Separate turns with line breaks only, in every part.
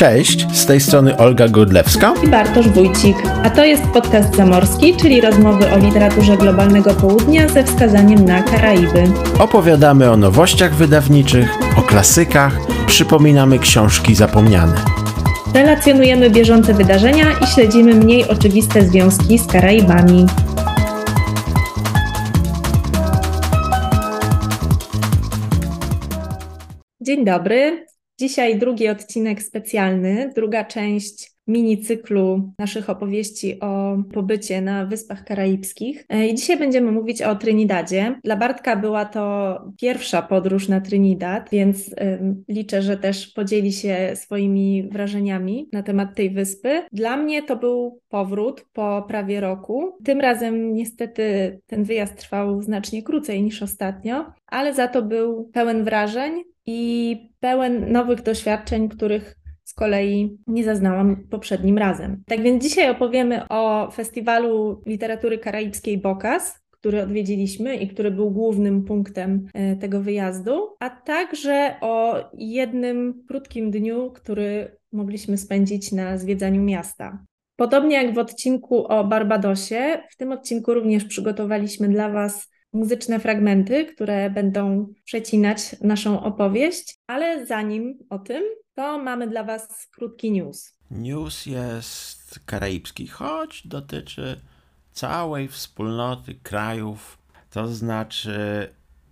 Cześć, z tej strony Olga Godlewska
i Bartosz Wójcik, a to jest podcast Zamorski, czyli rozmowy o literaturze globalnego południa ze wskazaniem na Karaiby.
Opowiadamy o nowościach wydawniczych, o klasykach, przypominamy książki zapomniane.
Relacjonujemy bieżące wydarzenia i śledzimy mniej oczywiste związki z Karaibami. Dzień dobry. Dzisiaj drugi odcinek specjalny, druga część mini cyklu naszych opowieści o pobycie na Wyspach Karaibskich. E, I dzisiaj będziemy mówić o Trinidadzie. Dla Bartka była to pierwsza podróż na Trinidad, więc liczę, że też podzieli się swoimi wrażeniami na temat tej wyspy. Dla mnie to był powrót po prawie roku. Tym razem niestety ten wyjazd trwał znacznie krócej niż ostatnio, ale za to był pełen wrażeń i pełen nowych doświadczeń, których z kolei nie zaznałam poprzednim razem. Tak więc dzisiaj opowiemy o festiwalu literatury karaibskiej Bokas, który odwiedziliśmy i który był głównym punktem e, tego wyjazdu, a także o jednym krótkim dniu, który mogliśmy spędzić na zwiedzaniu miasta. Podobnie jak w odcinku o Barbadosie, w tym odcinku również przygotowaliśmy dla Was muzyczne fragmenty, które będą przecinać naszą opowieść, ale zanim o tym, to mamy dla Was krótki news.
News jest karaibski, choć dotyczy całej wspólnoty krajów, to znaczy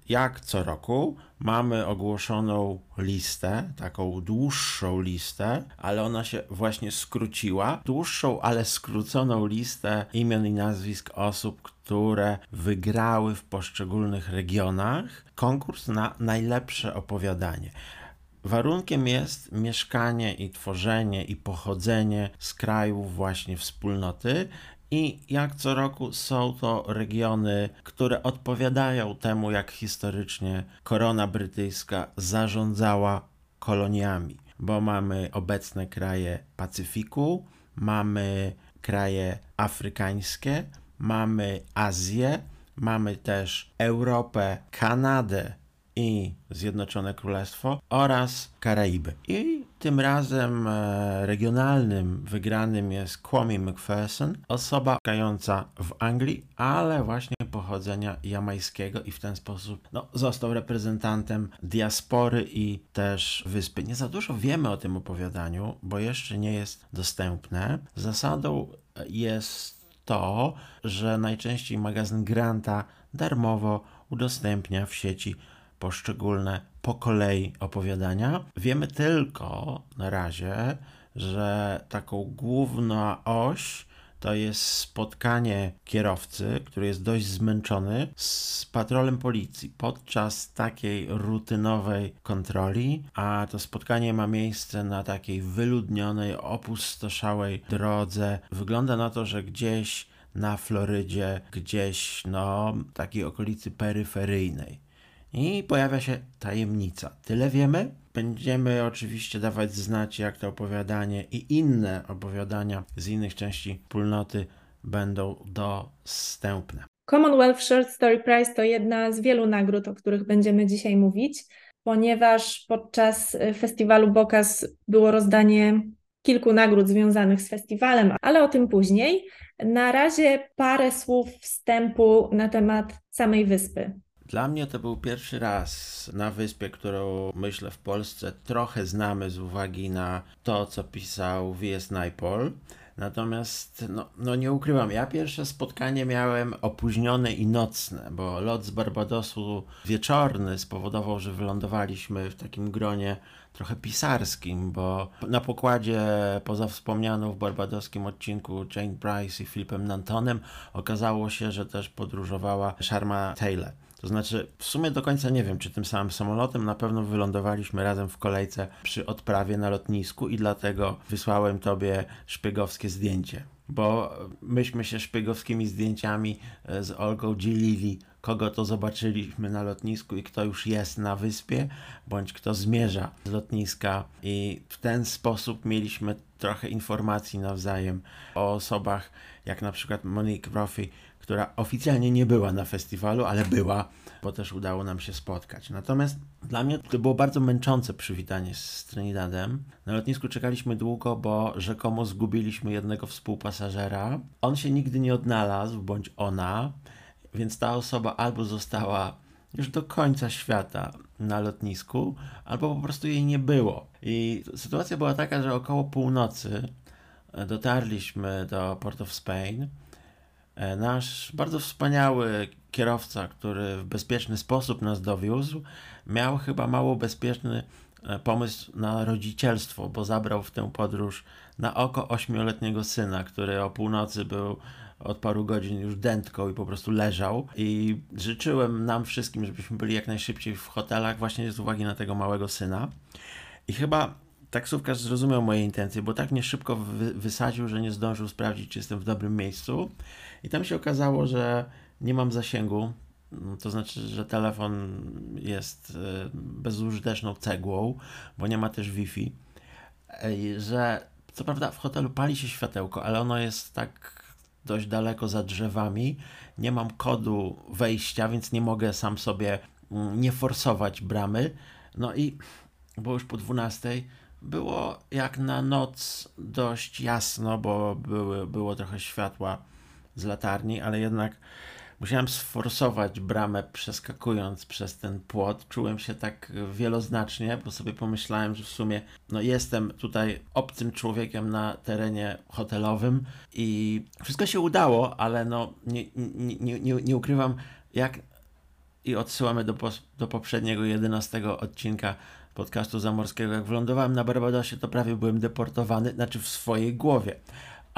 jak co roku mamy ogłoszoną listę, taką dłuższą listę, ale ona się właśnie skróciła. Dłuższą, ale skróconą listę imion i nazwisk osób, które wygrały w poszczególnych regionach konkurs na najlepsze opowiadanie. Warunkiem jest mieszkanie i tworzenie i pochodzenie z krajów właśnie wspólnoty, i jak co roku są to regiony, które odpowiadają temu, jak historycznie korona brytyjska zarządzała koloniami, bo mamy obecne kraje Pacyfiku, mamy kraje afrykańskie, mamy Azję, mamy też Europę, Kanadę i Zjednoczone Królestwo oraz Karaiby. I tym razem e, regionalnym wygranym jest Kwame McPherson, osoba mieszkająca w Anglii, ale właśnie pochodzenia jamańskiego i w ten sposób no, został reprezentantem diaspory i też wyspy. Nie za dużo wiemy o tym opowiadaniu, bo jeszcze nie jest dostępne. Zasadą jest to, że najczęściej magazyn Granta darmowo udostępnia w sieci poszczególne po kolei opowiadania. Wiemy tylko na razie, że taką główną oś to jest spotkanie kierowcy, który jest dość zmęczony, z patrolem policji podczas takiej rutynowej kontroli, a to spotkanie ma miejsce na takiej wyludnionej, opustoszałej drodze. Wygląda na to, że gdzieś na Florydzie, gdzieś no takiej okolicy peryferyjnej. I pojawia się tajemnica. Tyle wiemy. Będziemy oczywiście dawać znać, jak to opowiadanie i inne opowiadania z innych części wspólnoty będą dostępne.
Commonwealth Short Story Prize to jedna z wielu nagród, o których będziemy dzisiaj mówić, ponieważ podczas festiwalu Bokas było rozdanie kilku nagród związanych z festiwalem, ale o tym później. Na razie parę słów wstępu na temat samej wyspy.
Dla mnie to był pierwszy raz na wyspie, którą myślę w Polsce trochę znamy z uwagi na to, co pisał W.S. Naipaul. Natomiast, no, no nie ukrywam, ja pierwsze spotkanie miałem opóźnione i nocne, bo lot z Barbadosu wieczorny spowodował, że wylądowaliśmy w takim gronie trochę pisarskim, bo na pokładzie, poza wspomnianą w barbadoskim odcinku Jane Price i Philipem Nantonem, okazało się, że też podróżowała Sharma Taylor. To znaczy, w sumie do końca nie wiem, czy tym samym samolotem. Na pewno wylądowaliśmy razem w kolejce przy odprawie na lotnisku i dlatego wysłałem tobie szpiegowskie zdjęcie. Bo myśmy się szpiegowskimi zdjęciami e, z Olgą dzielili, kogo to zobaczyliśmy na lotnisku i kto już jest na wyspie, bądź kto zmierza z lotniska. I w ten sposób mieliśmy trochę informacji nawzajem o osobach, jak na przykład Monique Brophy, która oficjalnie nie była na festiwalu, ale była, bo też udało nam się spotkać. Natomiast dla mnie to było bardzo męczące przywitanie z Trinidadem. Na lotnisku czekaliśmy długo, bo rzekomo zgubiliśmy jednego współpasażera. On się nigdy nie odnalazł, bądź ona, więc ta osoba albo została już do końca świata na lotnisku, albo po prostu jej nie było. I sytuacja była taka, że około północy dotarliśmy do Port of Spain. E, nasz bardzo wspaniały kierowca, który w bezpieczny sposób nas dowiózł, miał chyba mało bezpieczny e, pomysł na rodzicielstwo, bo zabrał w tę podróż na oko ośmioletniego syna, który o północy był od paru godzin już dętką i po prostu leżał. I życzyłem nam wszystkim, żebyśmy byli jak najszybciej w hotelach, właśnie z uwagi na tego małego syna. I chyba taksówkarz zrozumiał moje intencje, bo tak mnie szybko wy wysadził, że nie zdążył sprawdzić, czy jestem w dobrym miejscu. I tam się okazało, że nie mam zasięgu. To znaczy, że telefon jest e, bezużyteczną cegłą, bo nie ma też Wi-Fi. Że co prawda w hotelu pali się światełko, ale ono jest tak dość daleko za drzewami. Nie mam kodu wejścia, więc nie mogę sam sobie mm, nie forsować bramy. No i było już po 12 było jak na noc dość jasno, bo były, było trochę światła z latarni, ale jednak musiałem sforsować bramę przeskakując przez ten płot. Czułem się tak wieloznacznie, bo sobie pomyślałem, że w sumie no, jestem tutaj obcym człowiekiem na terenie hotelowym i wszystko się udało, ale no, nie, nie, nie, nie ukrywam, jak i odsyłamy do, do poprzedniego 11 odcinka podcastu zamorskiego. Jak wylądowałem na Barbadosie, to prawie byłem deportowany, znaczy w swojej głowie.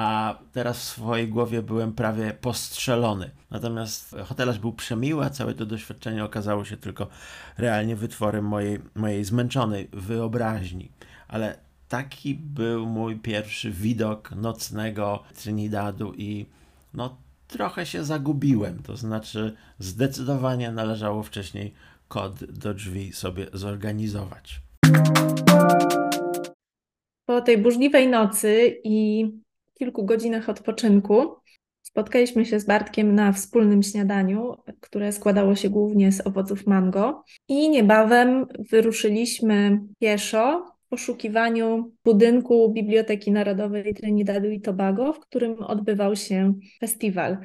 A teraz w swojej głowie byłem prawie postrzelony. Natomiast hotelarz był przemiły, a całe to doświadczenie okazało się tylko realnie wytworem mojej, mojej zmęczonej wyobraźni. Ale taki był mój pierwszy widok nocnego Trinidadu i no trochę się zagubiłem. To znaczy zdecydowanie należało wcześniej kod do drzwi sobie zorganizować.
Po tej burzliwej nocy i kilku godzinach odpoczynku spotkaliśmy się z Bartkiem na wspólnym śniadaniu, które składało się głównie z owoców mango i niebawem wyruszyliśmy pieszo w poszukiwaniu budynku Biblioteki Narodowej Trinidadu i Tobago, w którym odbywał się festiwal.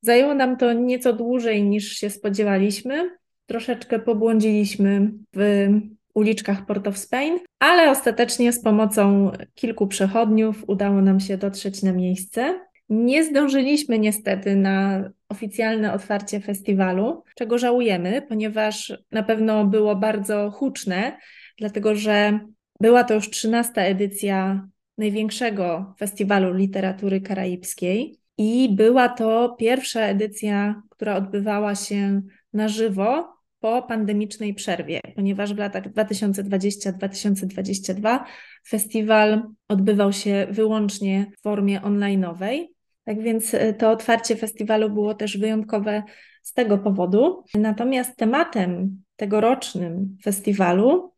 Zajęło nam to nieco dłużej niż się spodziewaliśmy, troszeczkę pobłądziliśmy w uliczkach Port of Spain, ale ostatecznie z pomocą kilku przechodniów udało nam się dotrzeć na miejsce. Nie zdążyliśmy niestety na oficjalne otwarcie festiwalu, czego żałujemy, ponieważ na pewno było bardzo huczne, dlatego że była to już 13 edycja największego festiwalu literatury karaibskiej i była to pierwsza edycja, która odbywała się na żywo po pandemicznej przerwie, ponieważ w latach 2020-2022 festiwal odbywał się wyłącznie w formie onlineowej. Tak więc e, to otwarcie festiwalu było też wyjątkowe z tego powodu. Natomiast tematem tegorocznym festiwalu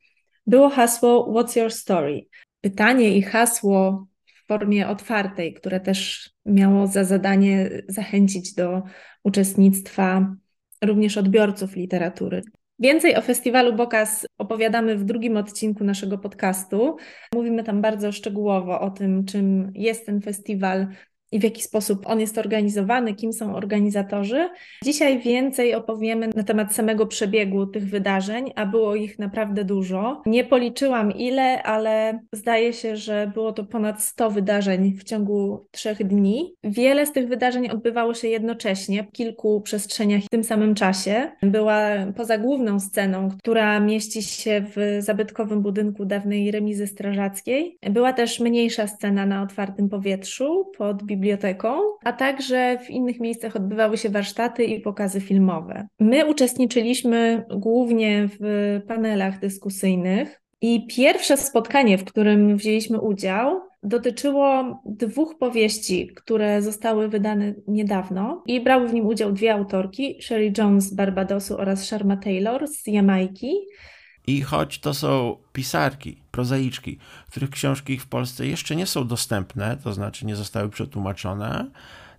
było hasło What's Your Story? Pytanie i hasło w formie otwartej, które też miało za zadanie zachęcić do uczestnictwa również odbiorców literatury. Więcej o festiwalu Bokas opowiadamy w drugim odcinku naszego podcastu. Mówimy tam bardzo szczegółowo o tym, czym jest ten festiwal, i w jaki sposób on jest organizowany, kim są organizatorzy. Dzisiaj więcej opowiemy na temat samego przebiegu tych wydarzeń, a było ich naprawdę dużo. Nie policzyłam ile, ale zdaje się, że było to ponad 100 wydarzeń w ciągu trzech dni. Wiele z tych wydarzeń odbywało się jednocześnie, w kilku przestrzeniach w tym samym czasie. Była poza główną sceną, która mieści się w zabytkowym budynku dawnej remizy strażackiej. Była też mniejsza scena na otwartym powietrzu pod biblioteką, a także w innych miejscach odbywały się warsztaty i pokazy filmowe. My uczestniczyliśmy głównie w panelach dyskusyjnych. I pierwsze spotkanie, w którym wzięliśmy udział, dotyczyło dwóch powieści, które zostały wydane niedawno i brały w nim udział dwie autorki, Sherry Jones z Barbadosu oraz Sharma Taylor z Jamajki.
I choć to są pisarki, prozaiczki, których książki w Polsce jeszcze nie są dostępne, to znaczy nie zostały przetłumaczone,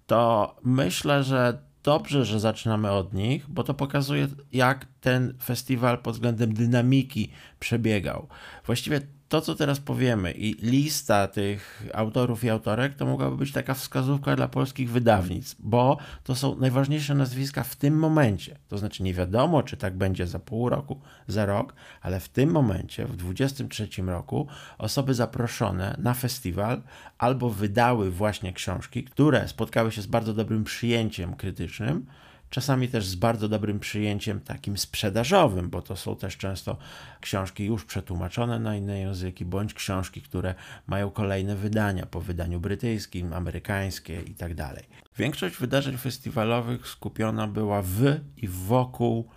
to myślę, że dobrze, że zaczynamy od nich, bo to pokazuje, jak ten festiwal pod względem dynamiki przebiegał. Właściwie to, co teraz powiemy i lista tych autorów i autorek, to mogłaby być taka wskazówka dla polskich wydawnictw, bo to są najważniejsze nazwiska w tym momencie. To znaczy nie wiadomo, czy tak będzie za pół roku, za rok, ale w tym momencie, w 2023 roku, osoby zaproszone na festiwal albo wydały właśnie książki, które spotkały się z bardzo dobrym przyjęciem krytycznym, czasami też z bardzo dobrym przyjęciem takim sprzedażowym, bo to są też często książki już przetłumaczone na inne języki, bądź książki, które mają kolejne wydania po wydaniu brytyjskim, amerykańskie itd. Tak Większość wydarzeń festiwalowych skupiona była w i wokół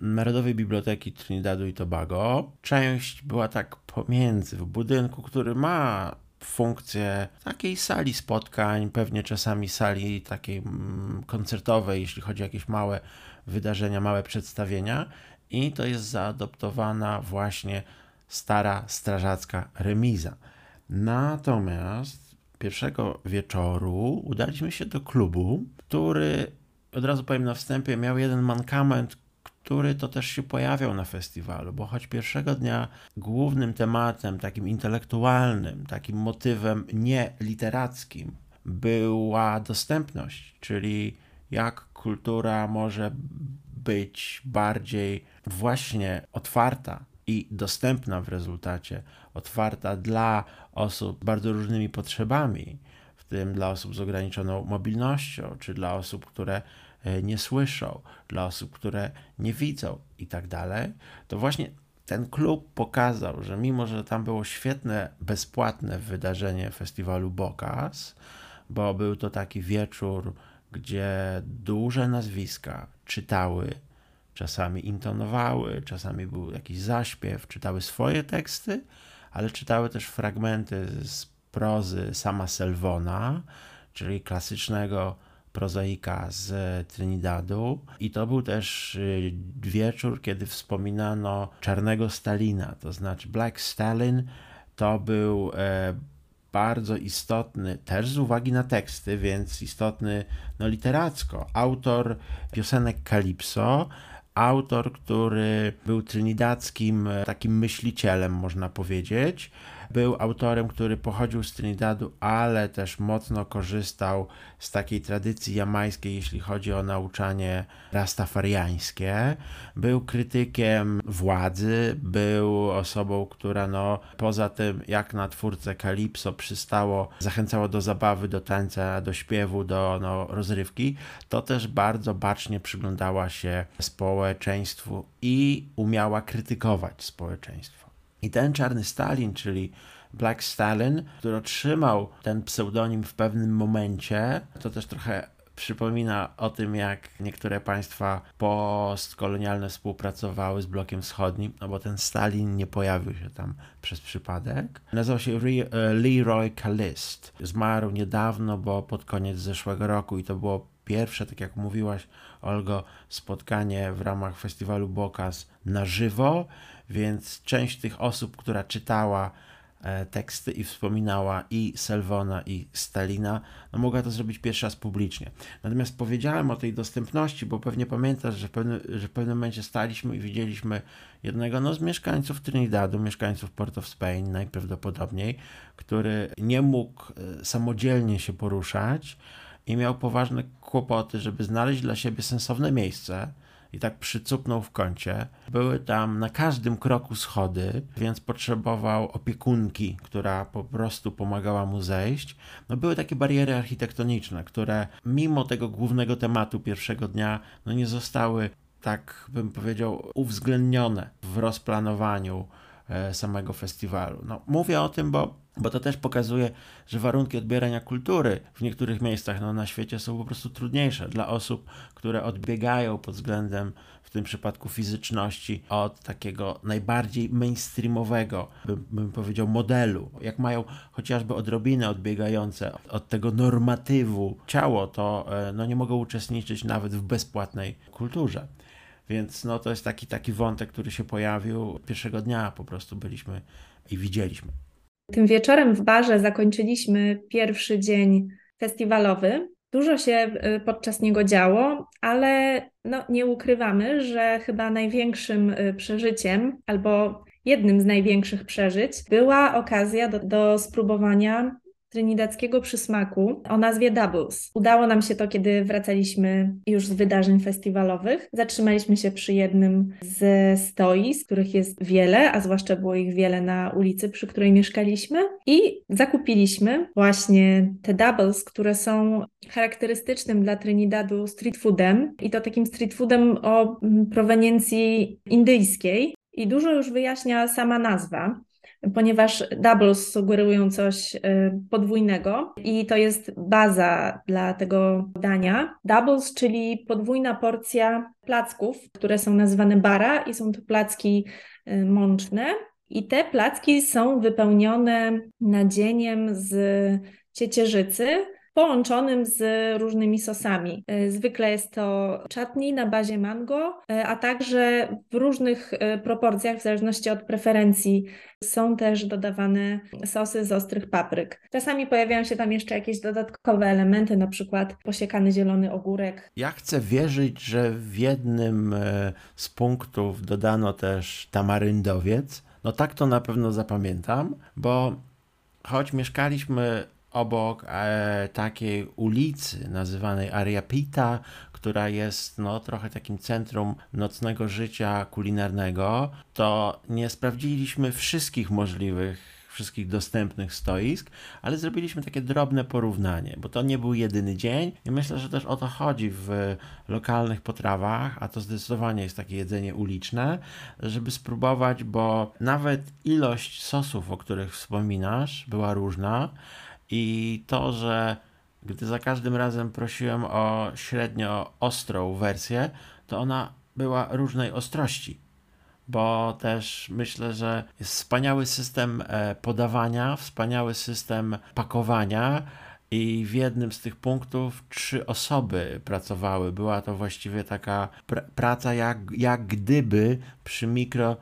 Narodowej Biblioteki Trinidadu i Tobago. Część była tak pomiędzy, w budynku, który ma funkcję takiej sali spotkań, pewnie czasami sali takiej mm, koncertowej, jeśli chodzi o jakieś małe wydarzenia, małe przedstawienia. I to jest zaadoptowana właśnie stara strażacka remiza. Natomiast pierwszego wieczoru udaliśmy się do klubu, który od razu powiem na wstępie, miał jeden mankament, który to też się pojawiał na festiwalu, bo choć pierwszego dnia głównym tematem, takim intelektualnym, takim motywem nie literackim była dostępność, czyli jak kultura może być bardziej właśnie otwarta i dostępna w rezultacie, otwarta dla osób z bardzo różnymi potrzebami, w tym dla osób z ograniczoną mobilnością, czy dla osób, które nie słyszą, dla osób, które nie widzą i tak dalej, to właśnie ten klub pokazał, że mimo, że tam było świetne, bezpłatne wydarzenie festiwalu Bokas, bo był to taki wieczór, gdzie duże nazwiska czytały, czasami intonowały, czasami był jakiś zaśpiew, czytały swoje teksty, ale czytały też fragmenty z prozy sama Selvona, czyli klasycznego prozaika z Trinidadu. I to był też y, wieczór, kiedy wspominano czarnego Stalina, to znaczy Black Stalin to był e, bardzo istotny, też z uwagi na teksty, więc istotny no, literacko, autor piosenek Calypso, autor, który był trinidadzkim e, takim myślicielem, można powiedzieć. Był autorem, który pochodził z Trinidadu, ale też mocno korzystał z takiej tradycji jamańskiej, jeśli chodzi o nauczanie rastafariańskie. Był krytykiem władzy, był osobą, która no, poza tym, jak na twórcę Kalipso przystało, zachęcało do zabawy, do tańca, do śpiewu, do no, rozrywki, to też bardzo bacznie przyglądała się społeczeństwu i umiała krytykować społeczeństwo. I ten czarny Stalin, czyli Black Stalin, który otrzymał ten pseudonim w pewnym momencie, to też trochę przypomina o tym, jak niektóre państwa postkolonialne współpracowały z blokiem wschodnim, no bo ten Stalin nie pojawił się tam przez przypadek. Nazywał się e, Leroy Calist. Zmarł niedawno, bo pod koniec zeszłego roku i to było pierwsze, tak jak mówiłaś, Olgo, spotkanie w ramach festiwalu Bokas na żywo więc część tych osób, która czytała e, teksty i wspominała i Selvona, i Stalina, no mogła to zrobić pierwszy raz publicznie. Natomiast powiedziałem o tej dostępności, bo pewnie pamiętasz, że w pewnym, że w pewnym momencie staliśmy i widzieliśmy jednego no, z mieszkańców Trinidadu, mieszkańców Port of Spain najprawdopodobniej, który nie mógł e, samodzielnie się poruszać i miał poważne kłopoty, żeby znaleźć dla siebie sensowne miejsce, i tak przycupnął w kącie. Były tam na każdym kroku schody, więc potrzebował opiekunki, która po prostu pomagała mu zejść. No były takie bariery architektoniczne, które mimo tego głównego tematu pierwszego dnia no nie zostały tak bym powiedział uwzględnione w rozplanowaniu e, samego festiwalu. No, mówię o tym, bo bo to też pokazuje, że warunki odbierania kultury w niektórych miejscach no, na świecie są po prostu trudniejsze dla osób, które odbiegają pod względem, w tym przypadku fizyczności, od takiego najbardziej mainstreamowego, bym, bym powiedział, modelu. Jak mają chociażby odrobinę odbiegające od tego normatywu ciało, to e, no, nie mogą uczestniczyć nawet w bezpłatnej kulturze. Więc no, to jest taki, taki wątek, który się pojawił pierwszego dnia, po prostu byliśmy i widzieliśmy.
Tym wieczorem w barze zakończyliśmy pierwszy dzień festiwalowy. Dużo się y, podczas niego działo, ale no, nie ukrywamy, że chyba największym y, przeżyciem albo jednym z największych przeżyć była okazja do, do spróbowania trinidadzkiego przysmaku o nazwie Doubles. Udało nam się to, kiedy wracaliśmy już z wydarzeń festiwalowych. Zatrzymaliśmy się przy jednym ze stoisk, których jest wiele, a zwłaszcza było ich wiele na ulicy, przy której mieszkaliśmy i zakupiliśmy właśnie te doubles, które są charakterystycznym dla Trinidadu street foodem i to takim street foodem o proweniencji indyjskiej. I dużo już wyjaśnia sama nazwa ponieważ doubles sugerują coś y, podwójnego i to jest baza dla tego dania. Doubles, czyli podwójna porcja placków, które są nazywane bara i są to placki y, mączne. I te placki są wypełnione nadzieniem z ciecierzycy, połączonym z różnymi sosami. E, zwykle jest to chutney na bazie mango, e, a także w różnych e, proporcjach, w zależności od preferencji, są też dodawane sosy z ostrych papryk. Czasami pojawiają się tam jeszcze jakieś dodatkowe elementy, na przykład posiekany zielony ogórek.
Ja chcę wierzyć, że w jednym z punktów dodano też tamaryndowiec. No tak to na pewno zapamiętam, bo choć mieszkaliśmy obok e, takiej ulicy nazywanej Ariapita, która jest no, trochę takim centrum nocnego życia kulinarnego, to nie sprawdziliśmy wszystkich możliwych wszystkich dostępnych stoisk, ale zrobiliśmy takie drobne porównanie, bo to nie był jedyny dzień i myślę, że też o to chodzi w lokalnych potrawach, a to zdecydowanie jest takie jedzenie uliczne, żeby spróbować, bo nawet ilość sosów, o których wspominasz, była różna, i to, że gdy za każdym razem prosiłem o średnio ostrą wersję, to ona była różnej ostrości. Bo też myślę, że jest wspaniały system e, podawania, wspaniały system pakowania, i w jednym z tych punktów trzy osoby pracowały. Była to właściwie taka pr praca, jak, jak gdyby przy mikro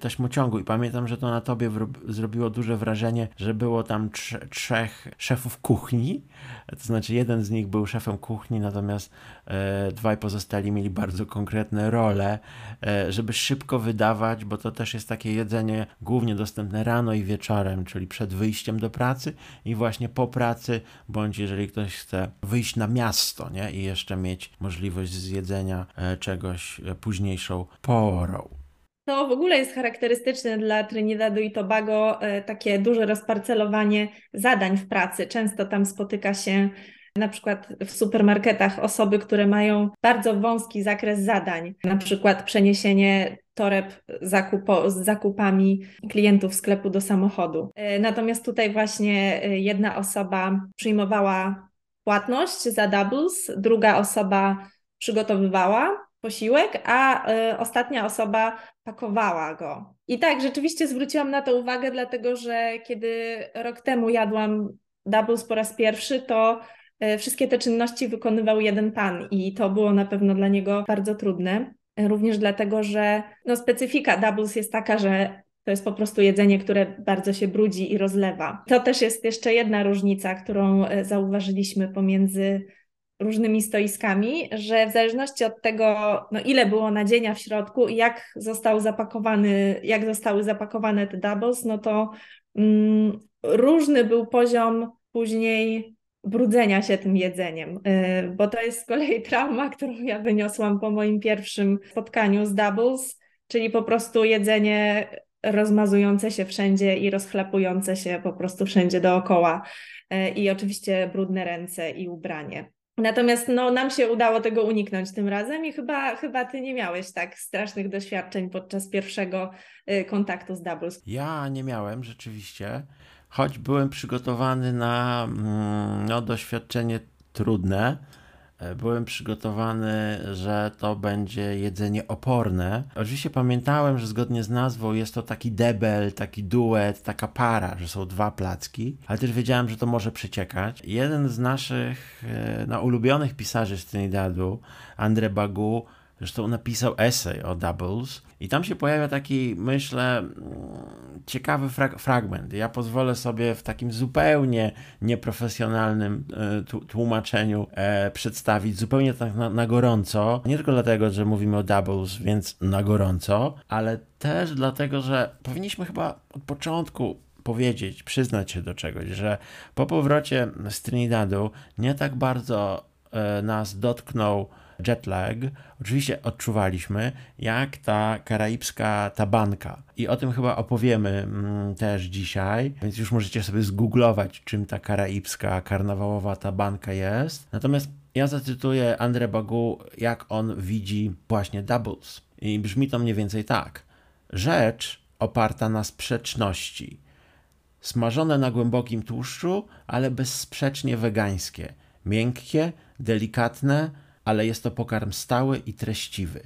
taśmociągu i pamiętam, że to na tobie zrobiło duże wrażenie, że było tam trze trzech szefów kuchni, to znaczy jeden z nich był szefem kuchni, natomiast e, dwaj pozostali mieli bardzo konkretne role, e, żeby szybko wydawać, bo to też jest takie jedzenie głównie dostępne rano i wieczorem, czyli przed wyjściem do pracy i właśnie po pracy, bądź jeżeli ktoś chce wyjść na miasto nie? i jeszcze mieć możliwość zjedzenia czegoś późniejszą porą.
To w ogóle jest charakterystyczne dla Trinidadu i Tobago e, takie duże rozparcelowanie zadań w pracy. Często tam spotyka się na przykład w supermarketach osoby, które bardzo wąski zakres zadań, na przykład przeniesienie toreb zakupo, z zakupami klientów sklepu do samochodu. E, natomiast tutaj właśnie e, jedna osoba przyjmowała płatność za doubles, druga osoba przygotowywała posiłek, a y, ostatnia osoba pakowała go. I tak, rzeczywiście zwróciłam na to uwagę, dlatego że kiedy rok temu jadłam doubles po raz pierwszy, to y, wszystkie te czynności wykonywał jeden pan i to było na pewno dla niego bardzo trudne. Również dlatego, że no, specyfika doubles jest taka, że to jest po prostu jedzenie, które bardzo się brudzi i rozlewa. To też jest jeszcze jedna różnica, którą zauważyliśmy pomiędzy różnymi stoiskami, że w zależności od tego, no ile było nadzienia w środku i jak został zapakowany, jak zostały zapakowane te doubles, no to mm, różny był poziom później brudzenia się tym jedzeniem, yy, bo to jest z kolei trauma, którą ja wyniosłam po moim pierwszym spotkaniu z doubles, czyli po prostu jedzenie rozmazujące się wszędzie i rozchlapujące się po prostu wszędzie dookoła. Yy, I oczywiście brudne ręce i ubranie. Natomiast no, nam się udało tego uniknąć tym razem i chyba, chyba ty nie miałeś tak strasznych doświadczeń podczas pierwszego y, kontaktu z Doubles.
Ja nie miałem rzeczywiście, choć byłem przygotowany na mm, no, doświadczenie trudne byłem przygotowany, że to będzie jedzenie oporne. Oczywiście pamiętałem, że zgodnie z nazwą jest to taki debel, taki duet, taka para, że są dwa placki, ale też wiedziałem, że to może przeciekać. Jeden z naszych no, ulubionych pisarzy z Trinidadu, Andre Bagu, zresztą napisał esej o doubles i tam się pojawia taki, myślę, mm, ciekawy frag fragment. Ja pozwolę sobie w takim zupełnie nieprofesjonalnym e, tłumaczeniu e, przedstawić, zupełnie tak na, na gorąco. Nie tylko dlatego, że mówimy o doubles, więc na gorąco, ale też dlatego, że powinniśmy chyba od początku powiedzieć, przyznać się do czegoś, że po powrocie z Trinidadu nie tak bardzo e, nas dotknął jetlag, oczywiście odczuwaliśmy, jak ta karaibska tabanka. I o tym chyba opowiemy mm, też dzisiaj, więc już możecie sobie zgooglować, czym ta karaibska karnawałowa tabanka jest. Natomiast ja zacytuję Andre Bagu, jak on widzi właśnie doubles. I brzmi to mniej więcej tak. Rzecz oparta na sprzeczności. Smażone na głębokim tłuszczu, ale bezsprzecznie wegańskie. Miękkie, delikatne, ale jest to pokarm stały i treściwy.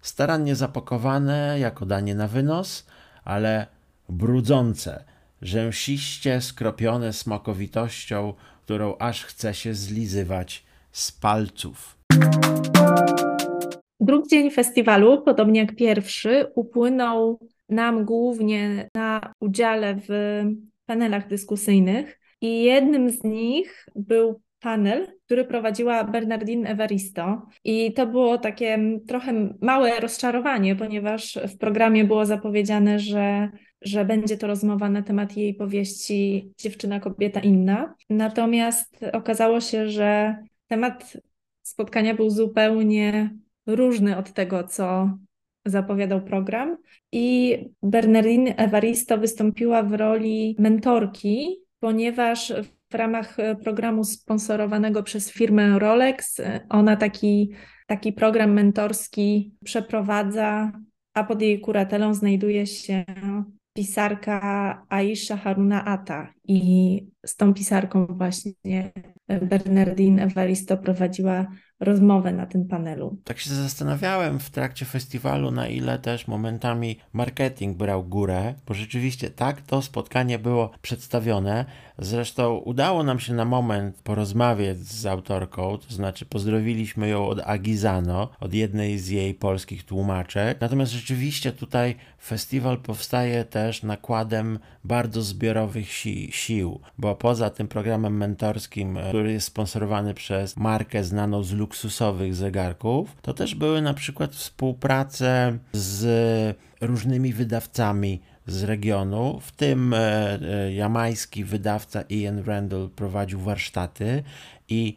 Starannie zapakowane jako danie na wynos, ale brudzące, rzęsiście skropione smakowitością, którą aż chce się zlizywać z palców.
Drugi dzień festiwalu, podobnie jak pierwszy, upłynął nam głównie na udziale w panelach dyskusyjnych. I jednym z nich był panel, który prowadziła Bernardine Evaristo. I to było takie trochę małe rozczarowanie, ponieważ w programie było zapowiedziane, że, że będzie to rozmowa na temat jej powieści Dziewczyna, kobieta inna. Natomiast okazało się, że temat spotkania był zupełnie różny od tego, co zapowiadał program. I Bernardine Evaristo wystąpiła w roli mentorki, ponieważ ramach e, programu sponsorowanego przez firmę Rolex. E, ona taki, taki program mentorski przeprowadza, a pod jej kuratelą znajduje się pisarka Aisha Haruna Ata. I z tą pisarką właśnie Bernardine Evaristo prowadziła rozmowę na tym panelu.
Tak się zastanawiałem w trakcie festiwalu, na ile też momentami marketing brał górę, bo rzeczywiście tak to spotkanie było przedstawione. Zresztą udało nam się na moment porozmawiać z autorką, to znaczy pozdrowiliśmy ją od Agizano, od jednej z jej polskich tłumaczek. Natomiast rzeczywiście tutaj festiwal powstaje też nakładem bardzo zbiorowych si sił, bo poza tym programem mentorskim, który jest sponsorowany przez markę znaną z luksusowych zegarków, to też były na przykład współprace z różnymi wydawcami z regionu, w tym e, e, jamański wydawca Ian Randall prowadził warsztaty i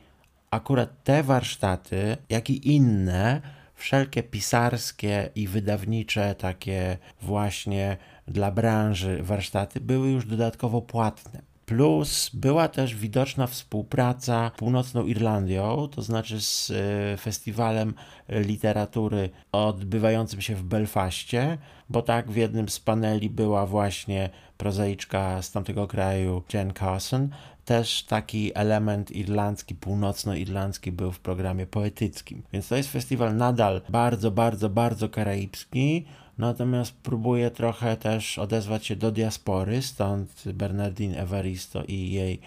akurat te warsztaty, jak i inne, wszelkie pisarskie i wydawnicze, takie właśnie dla branży warsztaty, były już dodatkowo płatne. Plus była też widoczna współpraca z Północną Irlandią, to znaczy z e, festiwalem literatury odbywającym się w Belfaście, bo tak w jednym z paneli była właśnie prozaiczka z tamtego kraju Jen Carson. Też taki element irlandzki, północnoirlandzki był w programie poetyckim. Więc to jest festiwal nadal bardzo, bardzo, bardzo karaibski, Natomiast próbuje trochę też odezwać się do diaspory, stąd Bernardine Evaristo i jej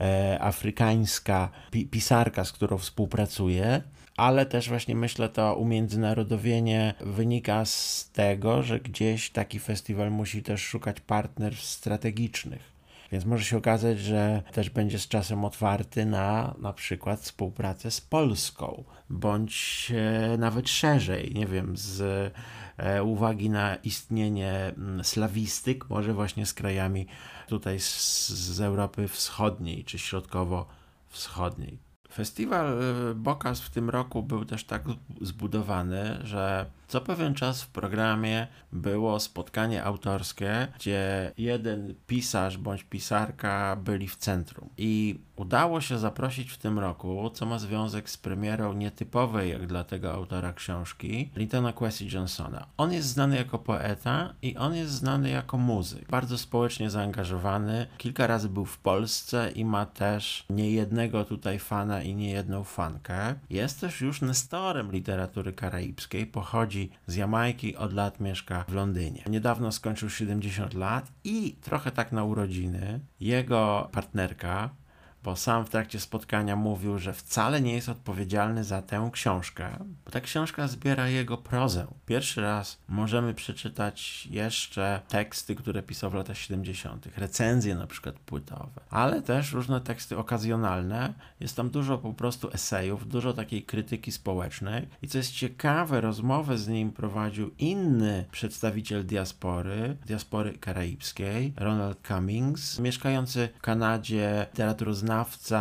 e, afrykańska pi pisarka, z którą współpracuje. Ale też właśnie myślę, to umiędzynarodowienie wynika z tego, że gdzieś taki festiwal musi też szukać partnerstw strategicznych. Więc może się okazać, że też będzie z czasem otwarty na na przykład współpracę z Polską, bądź e, nawet szerzej, nie wiem, z E, uwagi na istnienie mm, slawistyk, może właśnie z krajami tutaj z, z Europy Wschodniej czy Środkowo-Wschodniej. Festiwal e, Bokas w tym roku był też tak zbudowany, że co pewien czas w programie było spotkanie autorskie, gdzie jeden pisarz bądź pisarka byli w centrum. I udało się zaprosić w tym roku, co ma związek z premierą nietypowej jak dla tego autora książki, Lintona Kwesi Johnsona. On jest znany jako poeta i on jest znany jako muzyk. Bardzo społecznie zaangażowany. Kilka razy był w Polsce i ma też niejednego tutaj fana i niejedną fankę. Jest też już nestorem literatury karaibskiej. Pochodzi pochodzi z Jamajki, od lat mieszka w Londynie. Niedawno skończył 70 lat i trochę tak na urodziny jego partnerka bo sam w trakcie spotkania mówił, że wcale nie jest odpowiedzialny za tę książkę, bo ta książka zbiera jego prozę. Pierwszy raz możemy przeczytać jeszcze teksty, które pisał w latach 70., recenzje na przykład płytowe, ale też różne teksty okazjonalne. Jest tam dużo po prostu esejów, dużo takiej krytyki społecznej i co jest ciekawe, rozmowę z nim prowadził inny przedstawiciel diaspory, diaspory karaibskiej, Ronald Cummings, mieszkający w Kanadzie, literaturoznawca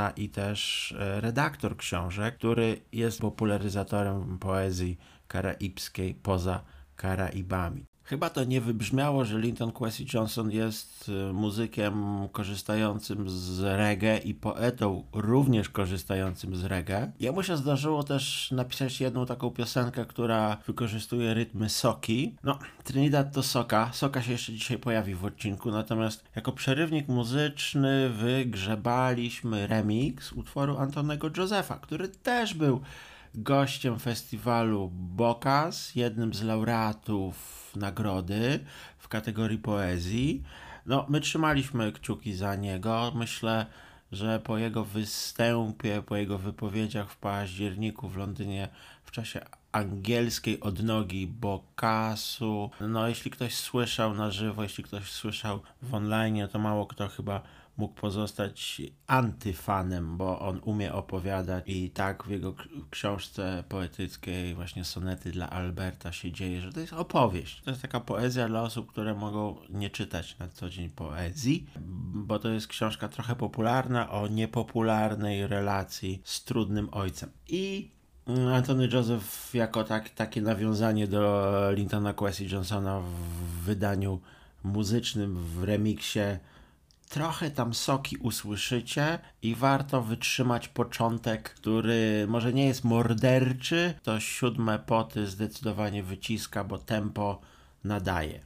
i też e, redaktor książek, który jest popularyzatorem poezji karaibskiej poza Karaibami. Chyba to nie wybrzmiało, że Linton Kwesi Johnson jest y, muzykiem korzystającym z reggae i poetą również korzystającym z reggae. Jemu się zdarzyło też napisać jedną taką piosenkę, która wykorzystuje rytmy soki. No, Trinidad to soka. Soka się jeszcze dzisiaj pojawi w odcinku, natomiast jako przerywnik muzyczny wygrzebaliśmy remix utworu Antonego Josefa, który też był gościem festiwalu Bokas, jednym z laureatów nagrody w kategorii poezji. No, my trzymaliśmy kciuki za niego. Myślę, że po jego występie, po jego wypowiedziach w październiku w Londynie w czasie angielskiej odnogi Bokasu, no jeśli ktoś słyszał na żywo, jeśli ktoś słyszał w online, to mało kto chyba mógł pozostać antyfanem, bo on umie opowiadać i tak w jego książce poetyckiej właśnie sonety dla Alberta się dzieje, że to jest opowieść. To jest taka poezja dla osób, które mogą nie czytać na co dzień poezji, bo to jest książka trochę popularna o niepopularnej relacji z trudnym ojcem. I Antony Joseph jako tak, takie nawiązanie do Lintona Kwesi Johnsona w wydaniu muzycznym, w remiksie trochę tam soki usłyszycie i warto wytrzymać początek, który może nie jest morderczy, to siódme poty zdecydowanie wyciska, bo tempo nadaje.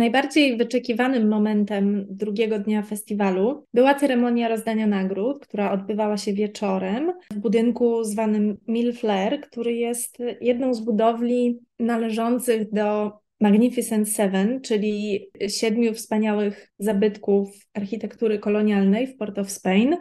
Najbardziej wyczekiwanym momentem drugiego dnia festiwalu była ceremonia rozdania nagród, która odbywała się wieczorem w budynku zwanym Mill Flair, który jest jedną z budowli należących do Magnificent Seven, czyli siedmiu wspaniałych zabytków architektury kolonialnej w Port of Spain.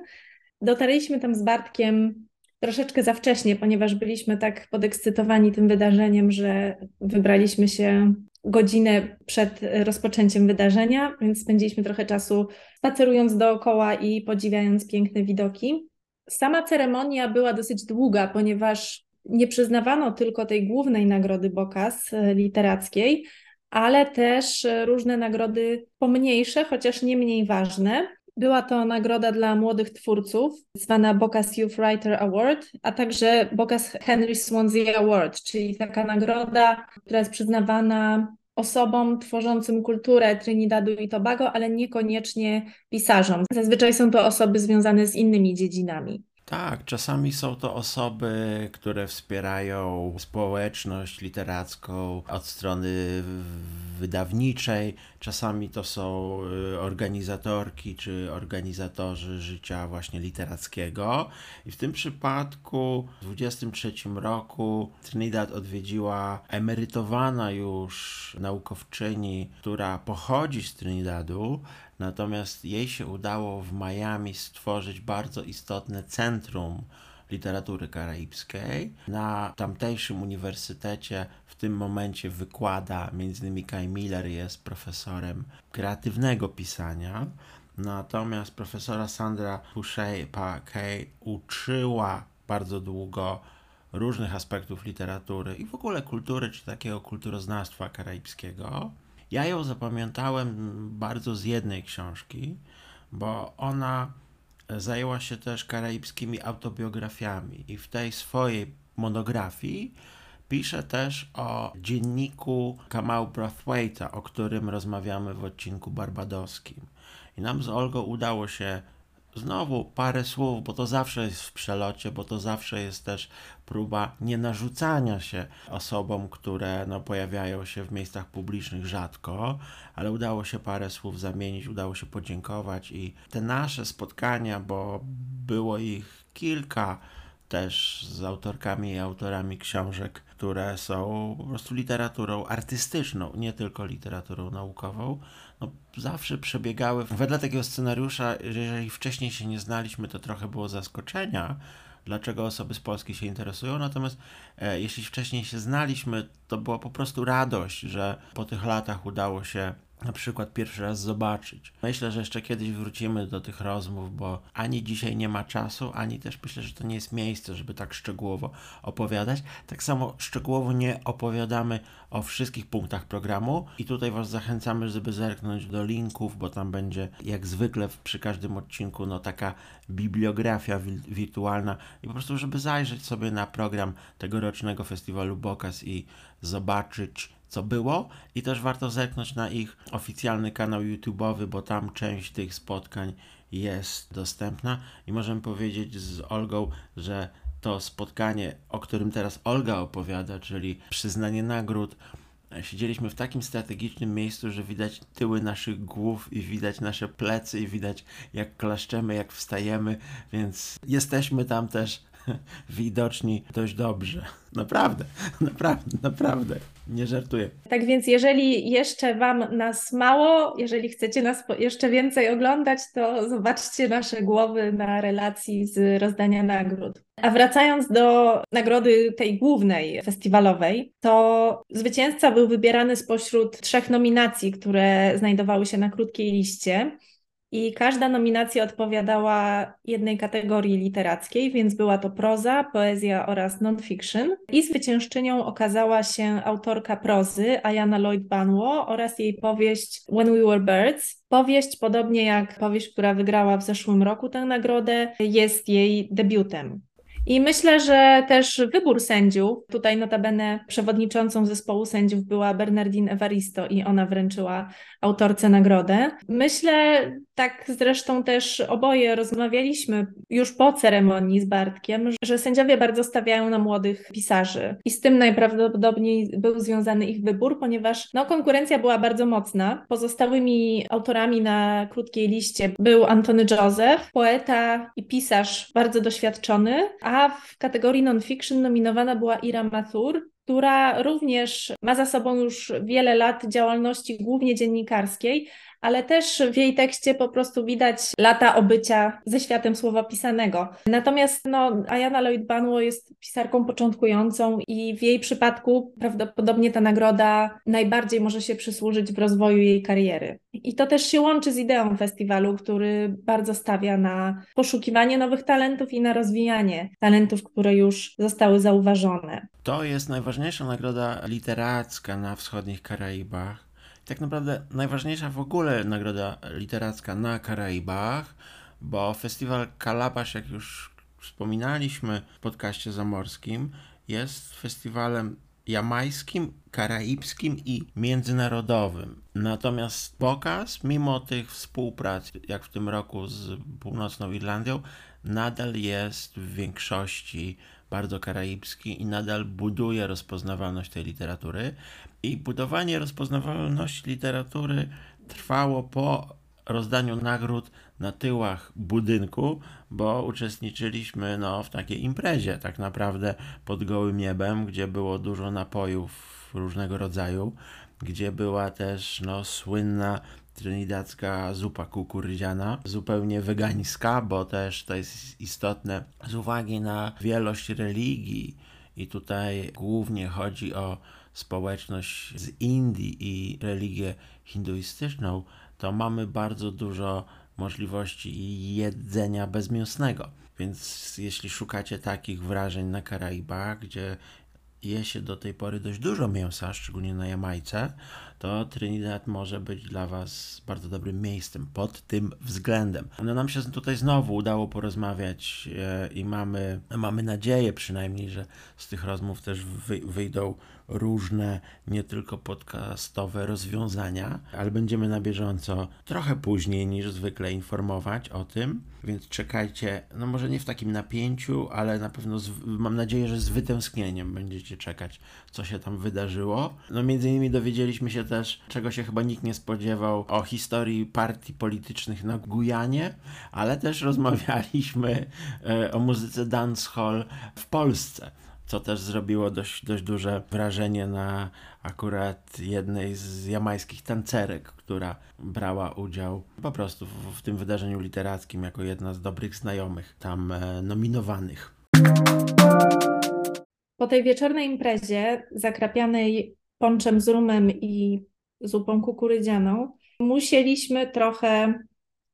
Dotarliśmy tam z Bartkiem troszeczkę za wcześnie, ponieważ byliśmy tak podekscytowani tym wydarzeniem, że wybraliśmy się godzinę przed rozpoczęciem wydarzenia, więc spędziliśmy trochę czasu spacerując dookoła i podziwiając piękne widoki. Sama ceremonia była dosyć długa, ponieważ nie przyznawano tylko tej głównej nagrody Bokas e, literackiej, ale też różne nagrody pomniejsze, chociaż nie mniej ważne. Była to nagroda dla młodych twórców, zwana Bocas Youth Writer Award, a także Bocas Henry Swansea Award, czyli taka nagroda, która jest przyznawana osobom tworzącym kulturę Trinidadu i Tobago, ale niekoniecznie pisarzom. Zazwyczaj są to osoby związane z innymi dziedzinami.
Tak, czasami są to osoby, które wspierają społeczność literacką od strony wydawniczej, czasami to są y, organizatorki czy organizatorzy życia właśnie literackiego. I w tym przypadku w 23 roku Trinidad odwiedziła emerytowana już naukowczyni, która pochodzi z Trinidadu, Natomiast jej się udało w Miami stworzyć bardzo istotne centrum literatury karaibskiej. Na tamtejszym uniwersytecie w tym momencie wykłada, między innymi Kai Miller jest profesorem kreatywnego pisania. Natomiast profesora Sandra Boucher-Paquet uczyła bardzo długo różnych aspektów literatury i w ogóle kultury, czy takiego kulturoznawstwa karaibskiego. Ja ją zapamiętałem bardzo z jednej książki, bo ona zajęła się też karaibskimi autobiografiami i w tej swojej monografii pisze też o dzienniku Kamau Brathwaite'a, o którym rozmawiamy w odcinku barbadoskim. I nam z Olgą udało się Znowu parę słów, bo to zawsze jest w przelocie, bo to zawsze jest też próba nie narzucania się osobom, które no, pojawiają się w miejscach publicznych rzadko, ale udało się parę słów zamienić, udało się podziękować i te nasze spotkania, bo było ich kilka też z autorkami i autorami książek, które są po prostu literaturą artystyczną, nie tylko literaturą naukową, no, zawsze przebiegały wedle takiego scenariusza, jeżeli wcześniej się nie znaliśmy, to trochę było zaskoczenia, dlaczego osoby z Polski się interesują, natomiast e, jeśli wcześniej się znaliśmy, to była po prostu radość, że po tych latach udało się na przykład pierwszy raz zobaczyć. Myślę, że jeszcze kiedyś wrócimy do tych rozmów, bo ani dzisiaj nie ma czasu, ani też myślę, że to nie jest miejsce, żeby tak szczegółowo opowiadać. Tak samo szczegółowo nie opowiadamy o wszystkich punktach programu i tutaj Was zachęcamy, żeby zerknąć do linków, bo tam będzie jak zwykle przy każdym odcinku no taka bibliografia wirtualna i po prostu, żeby zajrzeć sobie na program tegorocznego festiwalu Bokas i zobaczyć co było i też warto zerknąć na ich oficjalny kanał YouTube'owy, bo tam część tych spotkań jest dostępna. I możemy powiedzieć z Olgą, że to spotkanie, o którym teraz Olga opowiada, czyli przyznanie nagród, Siedzieliśmy w takim strategicznym miejscu, że widać tyły naszych głów i widać nasze plecy i widać jak klaszczemy, jak wstajemy, więc jesteśmy tam też widoczni dość dobrze. Naprawdę, naprawdę, naprawdę. Nie żartuję.
Tak więc, jeżeli jeszcze Wam nas mało, jeżeli chcecie nas jeszcze więcej oglądać, to zobaczcie nasze głowy na relacji z rozdania nagród. A wracając do nagrody tej głównej festiwalowej, to zwycięzca był wybierany spośród trzech nominacji, które znajdowały się na krótkiej liście. I każda nominacja odpowiadała jednej kategorii literackiej, więc była to proza, poezja oraz non-fiction. I zwyciężczynią okazała się autorka prozy Ayana Lloyd Banwo oraz jej powieść When We Were Birds. Powieść, podobnie jak powieść, która wygrała w zeszłym roku tę nagrodę, jest jej debiutem. I myślę, że też wybór sędziów, tutaj notabene przewodniczącą zespołu sędziów była Bernardine Evaristo i ona wręczyła autorce nagrodę. Myślę, tak zresztą też oboje rozmawialiśmy już po ceremonii z Bartkiem, że sędziowie bardzo stawiają na młodych pisarzy i z tym najprawdopodobniej był związany ich wybór, ponieważ no, konkurencja była bardzo mocna. Pozostałymi autorami na krótkiej liście był Antony Joseph, poeta i pisarz bardzo doświadczony, a w kategorii non-fiction nominowana była Ira Mathur, która również ma za sobą już wiele lat działalności głównie dziennikarskiej, ale też w jej tekście po prostu widać lata obycia ze światem słowa pisanego. Natomiast no, Ayana Lloyd Banwo jest pisarką początkującą i w jej przypadku prawdopodobnie ta nagroda najbardziej może się przysłużyć w rozwoju jej kariery. I to też się łączy z ideą festiwalu, który bardzo stawia na poszukiwanie nowych talentów i na rozwijanie talentów, które już zostały zauważone.
To jest najważniejsza nagroda literacka na wschodnich Karaibach tak naprawdę najważniejsza w ogóle nagroda literacka na Karaibach, bo festiwal Kalabasz, jak już wspominaliśmy w podcaście zamorskim, jest festiwalem jamańskim, karaibskim i międzynarodowym. Natomiast pokaz, mimo tych współprac, jak w tym roku z Północną Irlandią, nadal jest w większości bardzo karaibski i nadal buduje rozpoznawalność tej literatury. I budowanie rozpoznawalności literatury trwało po rozdaniu nagród na tyłach budynku, bo uczestniczyliśmy no, w takiej imprezie, tak naprawdę pod gołym niebem, gdzie było dużo napojów różnego rodzaju, gdzie była też no, słynna trinidadzka zupa kukurydziana, zupełnie wegańska, bo też to jest istotne z uwagi na wielość religii. I tutaj głównie chodzi o społeczność z Indii i religię hinduistyczną, to mamy bardzo dużo możliwości jedzenia bezmięsnego. Więc jeśli szukacie takich wrażeń na Karaibach, gdzie je się do tej pory dość dużo mięsa, szczególnie na Jamajce, to Trinidad może być dla Was bardzo dobrym miejscem pod tym względem. No nam się tutaj znowu udało porozmawiać e, i mamy, mamy nadzieję przynajmniej, że z tych rozmów też wyjdą różne, nie tylko podcastowe rozwiązania, ale będziemy na bieżąco trochę później niż zwykle informować o tym, więc czekajcie, no może nie w takim napięciu, ale na pewno z, mam nadzieję, że z wytęsknieniem będziecie czekać, co się tam wydarzyło. No między innymi dowiedzieliśmy się też, czego się chyba nikt nie spodziewał o historii partii politycznych na Gujanie, ale też rozmawialiśmy e, o muzyce dancehall w Polsce co też zrobiło dość, dość duże wrażenie na akurat jednej z jamańskich tancerek, która brała udział po prostu w, w tym wydarzeniu literackim jako jedna z dobrych znajomych tam e, nominowanych.
Po tej wieczornej imprezie zakrapianej ponczem z rumem i zupą kukurydzianą, musieliśmy trochę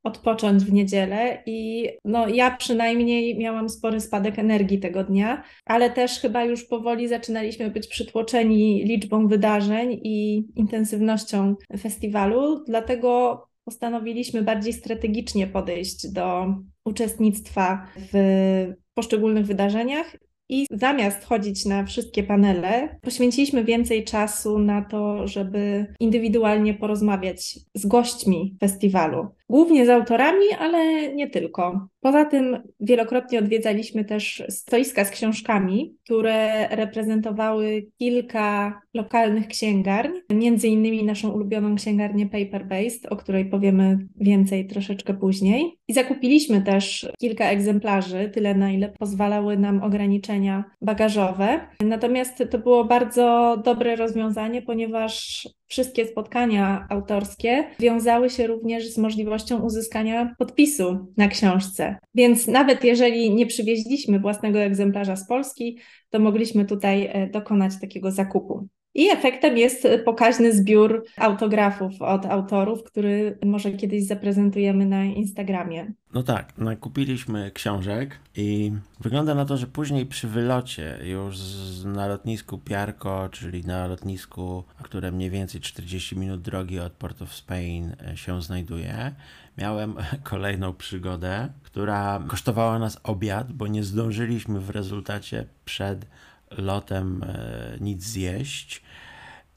odpocząć w niedzielę i no ja przynajmniej miałam spory spadek energii tego dnia, ale też chyba już powoli zaczynaliśmy być przytłoczeni liczbą wydarzeń i intensywnością festiwalu, dlatego postanowiliśmy bardziej strategicznie podejść do uczestnictwa w poszczególnych wydarzeniach i zamiast chodzić na wszystkie panele, poświęciliśmy więcej czasu na to, żeby indywidualnie porozmawiać z gośćmi festiwalu. Głównie z autorami, ale nie tylko. Poza tym wielokrotnie odwiedzaliśmy też stoiska z książkami, które reprezentowały kilka lokalnych księgarni, między innymi naszą ulubioną księgarnię Paper Based, o której powiemy więcej troszeczkę później. I zakupiliśmy też kilka egzemplarzy, tyle na ile pozwalały nam ograniczenia bagażowe. Natomiast to było bardzo dobre rozwiązanie, ponieważ wszystkie spotkania autorskie wiązały się również z możliwością uzyskania podpisu na książce. Więc nawet jeżeli nie przywieźliśmy własnego egzemplarza z Polski, to mogliśmy tutaj e, dokonać takiego zakupu. I efektem jest pokaźny zbiór autografów od autorów, który może kiedyś zaprezentujemy na Instagramie.
No tak, nakupiliśmy książek i wygląda na to, że później przy wylocie już na lotnisku Piarco, czyli na lotnisku, które mniej więcej 40 minut drogi od Port of Spain e, się znajduje, miałem kolejną przygodę, która kosztowała nas obiad, bo nie zdążyliśmy w rezultacie przed lotem e, nic zjeść,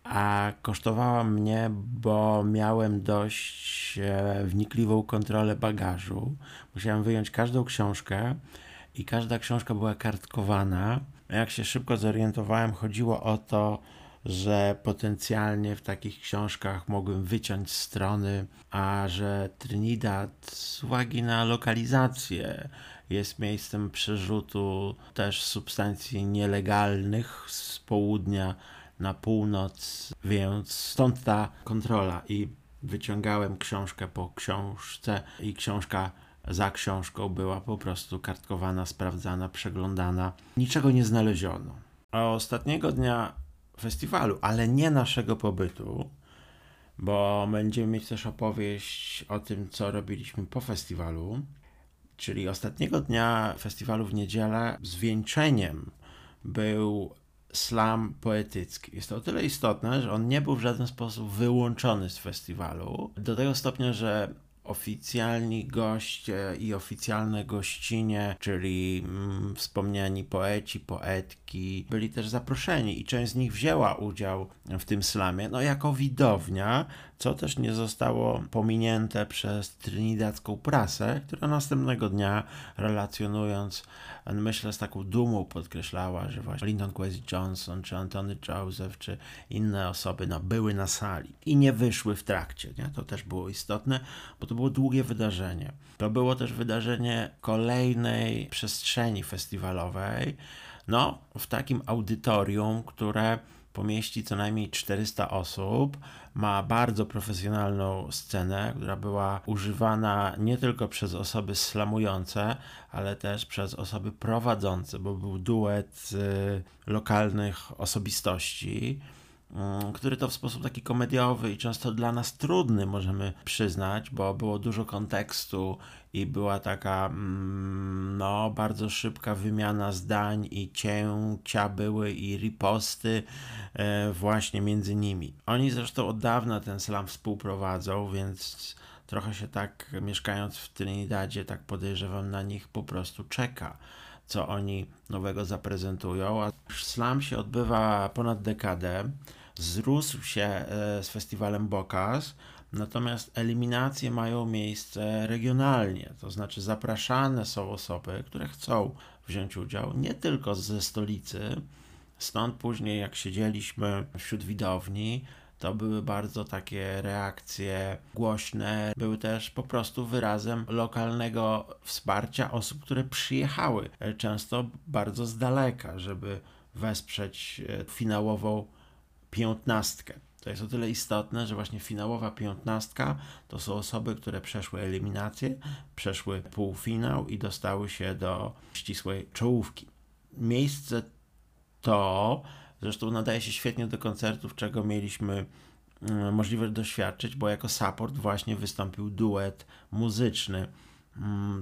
a kosztowała mnie, bo miałem dość e, wnikliwą kontrolę bagażu. Musiałem wyjąć każdą książkę i każda książka była kartkowana. Jak się szybko zorientowałem, chodziło o to, że potencjalnie w takich książkach mogłem wyciąć strony, a że Trinidad z uwagi na lokalizację jest miejscem przerzutu też substancji nielegalnych z południa na północ, więc stąd ta kontrola i wyciągałem książkę po książce i książka za książką była po prostu kartkowana, sprawdzana, przeglądana. Niczego nie znaleziono. A ostatniego dnia festiwalu, ale nie naszego pobytu, bo będziemy mieć też opowieść o tym, co robiliśmy po festiwalu, czyli ostatniego dnia festiwalu w niedzielę zwieńczeniem był slam poetycki. Jest to o tyle istotne, że on nie był w żaden sposób wyłączony z festiwalu, do tego stopnia, że oficjalni goście i oficjalne gościnie, czyli mm, wspomniani poeci, poetki, byli też zaproszeni i część z nich wzięła udział w tym slamie, no jako widownia, co też nie zostało pominięte przez trinidadzką prasę, która następnego dnia relacjonując, myślę z taką dumą podkreślała, że właśnie Lyndon Kwesi Johnson, czy Antony Joseph, czy inne osoby no, były na sali i nie wyszły w trakcie. Nie? To też było istotne, bo to było długie wydarzenie. To było też wydarzenie kolejnej przestrzeni festiwalowej, no, w takim audytorium, które pomieści co najmniej 400 osób, ma bardzo profesjonalną scenę, która była używana nie tylko przez osoby slamujące, ale też przez osoby prowadzące, bo był duet y, lokalnych osobistości który to w sposób taki komediowy i często dla nas trudny możemy przyznać, bo było dużo kontekstu i była taka mm, no bardzo szybka wymiana zdań i cięcia były i riposty e, właśnie między nimi. Oni zresztą od dawna ten slam współprowadzą, więc trochę się tak mieszkając w Trinidadzie, tak podejrzewam na nich po prostu czeka co oni nowego zaprezentują. A slam się odbywa ponad dekadę. Zrósł się e, z festiwalem Bokas, Natomiast eliminacje mają miejsce regionalnie, to znaczy zapraszane są osoby, które chcą wziąć udział nie tylko ze stolicy, stąd później jak siedzieliśmy wśród widowni, to były bardzo takie reakcje głośne, były też po prostu wyrazem lokalnego wsparcia osób, które przyjechały często bardzo z daleka, żeby wesprzeć e, finałową piętnastkę. To jest o tyle istotne, że właśnie finałowa piętnastka to są osoby, które przeszły eliminację, przeszły półfinał i dostały się do ścisłej czołówki. Miejsce to zresztą nadaje się świetnie do koncertów, czego mieliśmy mm, możliwość doświadczyć, bo jako support właśnie wystąpił duet muzyczny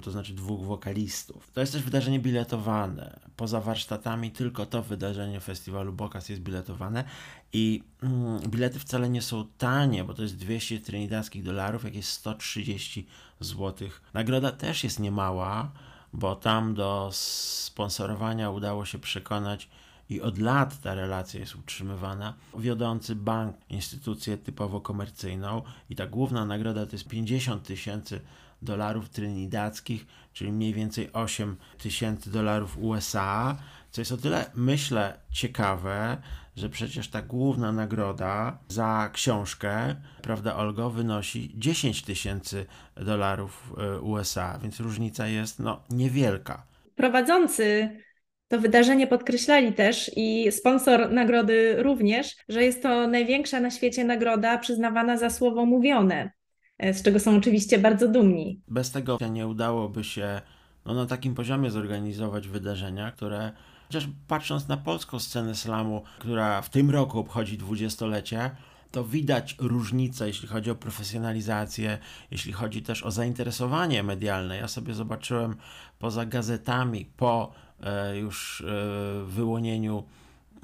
to znaczy dwóch wokalistów. To jest też wydarzenie biletowane. Poza warsztatami tylko to wydarzenie festiwalu Bokas jest biletowane i mm, bilety wcale nie są tanie, bo to jest 200 trinidadzkich dolarów, jak jest 130 zł. Nagroda też jest niemała, bo tam do sponsorowania udało się przekonać i od lat ta relacja jest utrzymywana. Wiodący bank, instytucję typowo komercyjną i ta główna nagroda to jest 50 tysięcy dolarów trinidackich, czyli mniej więcej 8 tysięcy dolarów USA, co jest o tyle, myślę, ciekawe, że przecież ta główna nagroda za książkę, prawda, Olgo, wynosi 10 tysięcy dolarów e, USA, więc różnica jest no, niewielka.
Prowadzący to wydarzenie podkreślali też i sponsor nagrody również, że jest to największa na świecie nagroda przyznawana za słowo mówione, z czego są oczywiście bardzo dumni.
Bez tego nie udałoby się no, na takim poziomie zorganizować wydarzenia, które Chociaż patrząc na polską scenę slamu, która w tym roku obchodzi dwudziestolecie, to widać różnicę, jeśli chodzi o profesjonalizację, jeśli chodzi też o zainteresowanie medialne. Ja sobie zobaczyłem poza gazetami, po e, już e, wyłonieniu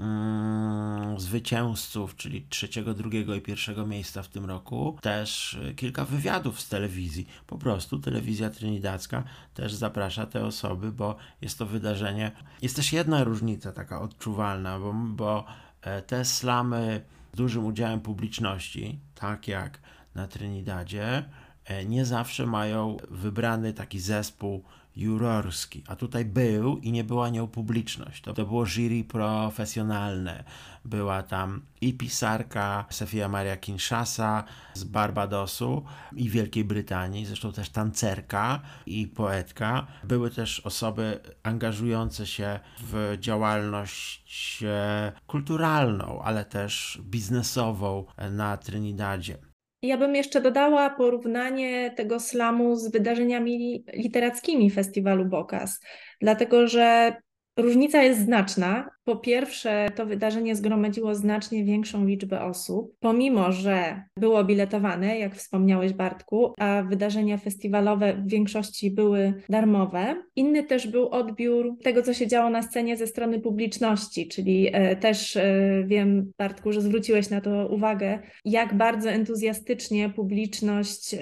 mm, zwycięzców, czyli trzeciego, drugiego i pierwszego miejsca w tym roku. Też e, kilka wywiadów z telewizji. Po prostu telewizja trinidadzka też zaprasza te osoby, bo jest to wydarzenie. Jest też jedna różnica taka odczuwalna, bo, bo e, te slamy z dużym udziałem publiczności, tak jak na Trinidadzie, e, nie zawsze mają wybrany taki zespół jurorski, a tutaj był i nie była nią publiczność. To, to było jury profesjonalne. Była tam i pisarka Sofia Maria Kinshasa z Barbadosu i Wielkiej Brytanii, zresztą też tancerka i poetka. Były też osoby angażujące się w działalność e, kulturalną, ale też biznesową na Trinidadzie.
Ja bym jeszcze dodała porównanie tego slamu z wydarzeniami literackimi festiwalu Bokas, dlatego że Różnica jest znaczna. Po pierwsze, to wydarzenie zgromadziło znacznie większą liczbę osób, pomimo że było biletowane, jak wspomniałeś, Bartku, a wydarzenia festiwalowe w większości były darmowe. Inny też był odbiór tego, co się działo na scenie ze strony publiczności, czyli e, też e, wiem, Bartku, że zwróciłeś na to uwagę, jak bardzo entuzjastycznie publiczność e,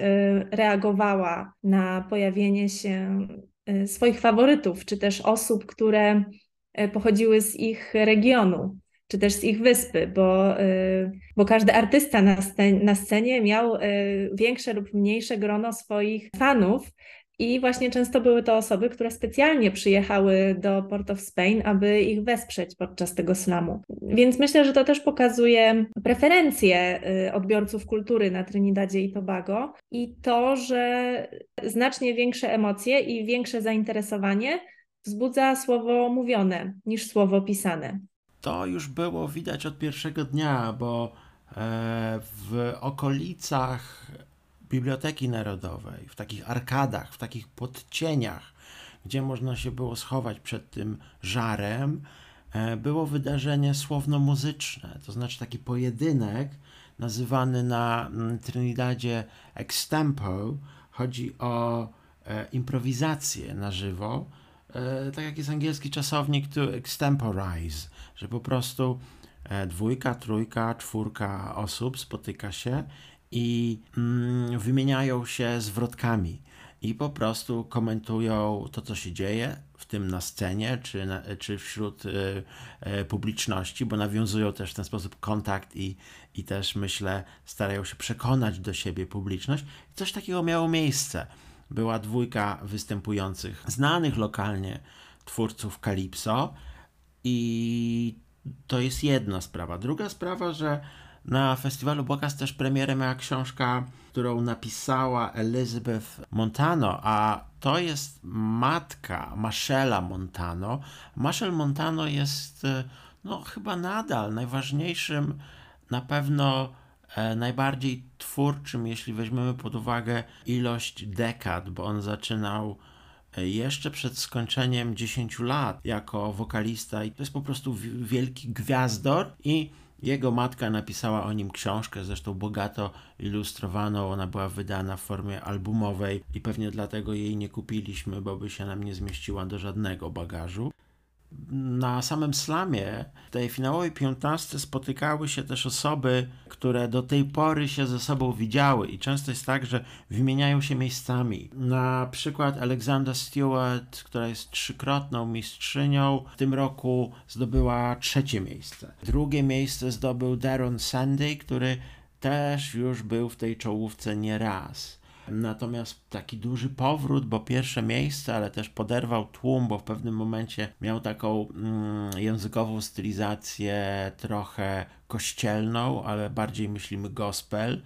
reagowała na pojawienie się swoich faworytów, czy też osób, które y, pochodziły z ich regionu, czy też z ich wyspy, bo, y, bo każdy artysta na scenie, na scenie miał większe lub mniejsze grono swoich fanów. I właśnie często były to osoby, które specjalnie przyjechały do Port of Spain, aby ich wesprzeć podczas tego slamu. Więc myślę, że to też pokazuje preferencje odbiorców kultury na Trinidadzie i Tobago i to, że znacznie większe emocje i większe zainteresowanie wzbudza słowo mówione niż słowo pisane.
To już było widać od pierwszego dnia, bo e, w okolicach Biblioteki Narodowej, w takich arkadach, w takich podcieniach, gdzie można się było schować przed tym żarem, e, było wydarzenie słowno-muzyczne, to znaczy taki pojedynek nazywany na mm, Trinidadzie extempo. Chodzi o e, improwizację na żywo, e, tak jak jest angielski czasownik to extemporize, że po prostu dwójka, trójka, czwórka osób spotyka się i mm, wymieniają się zwrotkami i po prostu komentują to, co się dzieje, w tym na scenie, czy, na, czy wśród y, y, publiczności, bo nawiązują też w ten sposób kontakt i, i też, myślę, starają się przekonać do siebie publiczność. Coś takiego miało miejsce. Była dwójka występujących, znanych lokalnie twórców Calypso i to jest jedna sprawa. Druga sprawa, że na festiwalu Bokas też premierę miała książka, którą napisała Elizabeth Montano, a to jest matka Maszela Montano. Maszel Montano jest e, no, chyba nadal najważniejszym, na pewno e, najbardziej twórczym, jeśli weźmiemy pod uwagę ilość dekad, bo on zaczynał e, jeszcze przed skończeniem 10 lat jako wokalista i to jest po prostu wielki gwiazdor i jego matka napisała o nim książkę, zresztą bogato ilustrowaną. Ona była wydana w formie albumowej i pewnie dlatego jej nie kupiliśmy, bo by się nam nie zmieściła do żadnego bagażu. Na samym slamie, w tej finałowej piętnastce spotykały się też osoby, które do tej pory się ze sobą widziały i często jest tak, że wymieniają się miejscami. Na przykład Alexandra Stewart, która jest trzykrotną mistrzynią, w tym roku zdobyła trzecie miejsce. Drugie miejsce zdobył Darren Sandy, który też już był w tej czołówce nieraz. Natomiast taki duży powrót, bo pierwsze miejsce, ale też poderwał tłum, bo w pewnym momencie miał taką mm, językową stylizację trochę kościelną, ale bardziej myślimy gospel.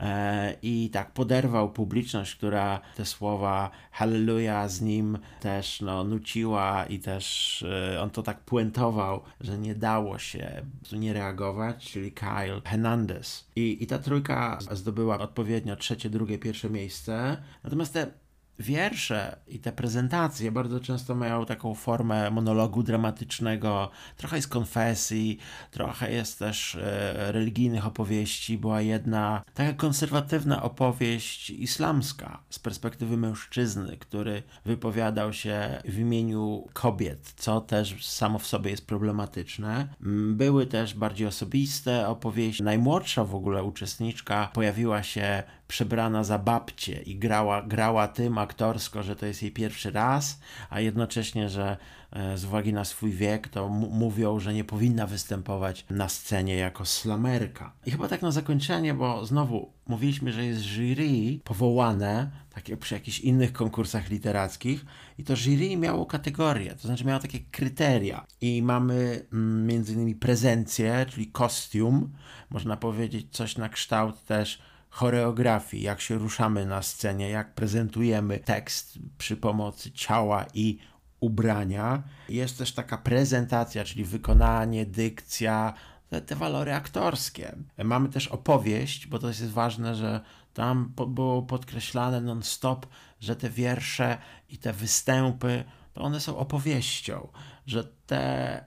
E, i tak poderwał publiczność, która te słowa Hallelujah z nim też no, nuciła i też e, on to tak puentował, że nie dało się nie reagować, czyli Kyle Hernandez. I, I ta trójka zdobyła odpowiednio trzecie, drugie, pierwsze miejsce. Natomiast te wiersze i te prezentacje bardzo często mają taką formę monologu dramatycznego, trochę jest konfesji, trochę jest też e, religijnych opowieści. Była jedna taka konserwatywna opowieść islamska z perspektywy mężczyzny, który wypowiadał się w imieniu kobiet, co też samo w sobie jest problematyczne. Były też bardziej osobiste opowieści. Najmłodsza w ogóle uczestniczka pojawiła się przebrana za babcię i grała, grała tym aktorsko, że to jest jej pierwszy raz, a jednocześnie, że e, z uwagi na swój wiek, to mówią, że nie powinna występować na scenie jako slamerka. I chyba tak na zakończenie, bo znowu mówiliśmy, że jest jury powołane, takie przy jakichś innych konkursach literackich, i to jury miało kategorie, to znaczy miało takie kryteria. I mamy mm, między innymi prezencję, czyli kostium, można powiedzieć coś na kształt też choreografii, jak się ruszamy na scenie, jak prezentujemy tekst przy pomocy ciała i ubrania. Jest też taka prezentacja, czyli wykonanie, dykcja, te, te walory aktorskie. Mamy też opowieść, bo to jest ważne, że tam było podkreślane non-stop, że te wiersze i te występy, to one są opowieścią, że te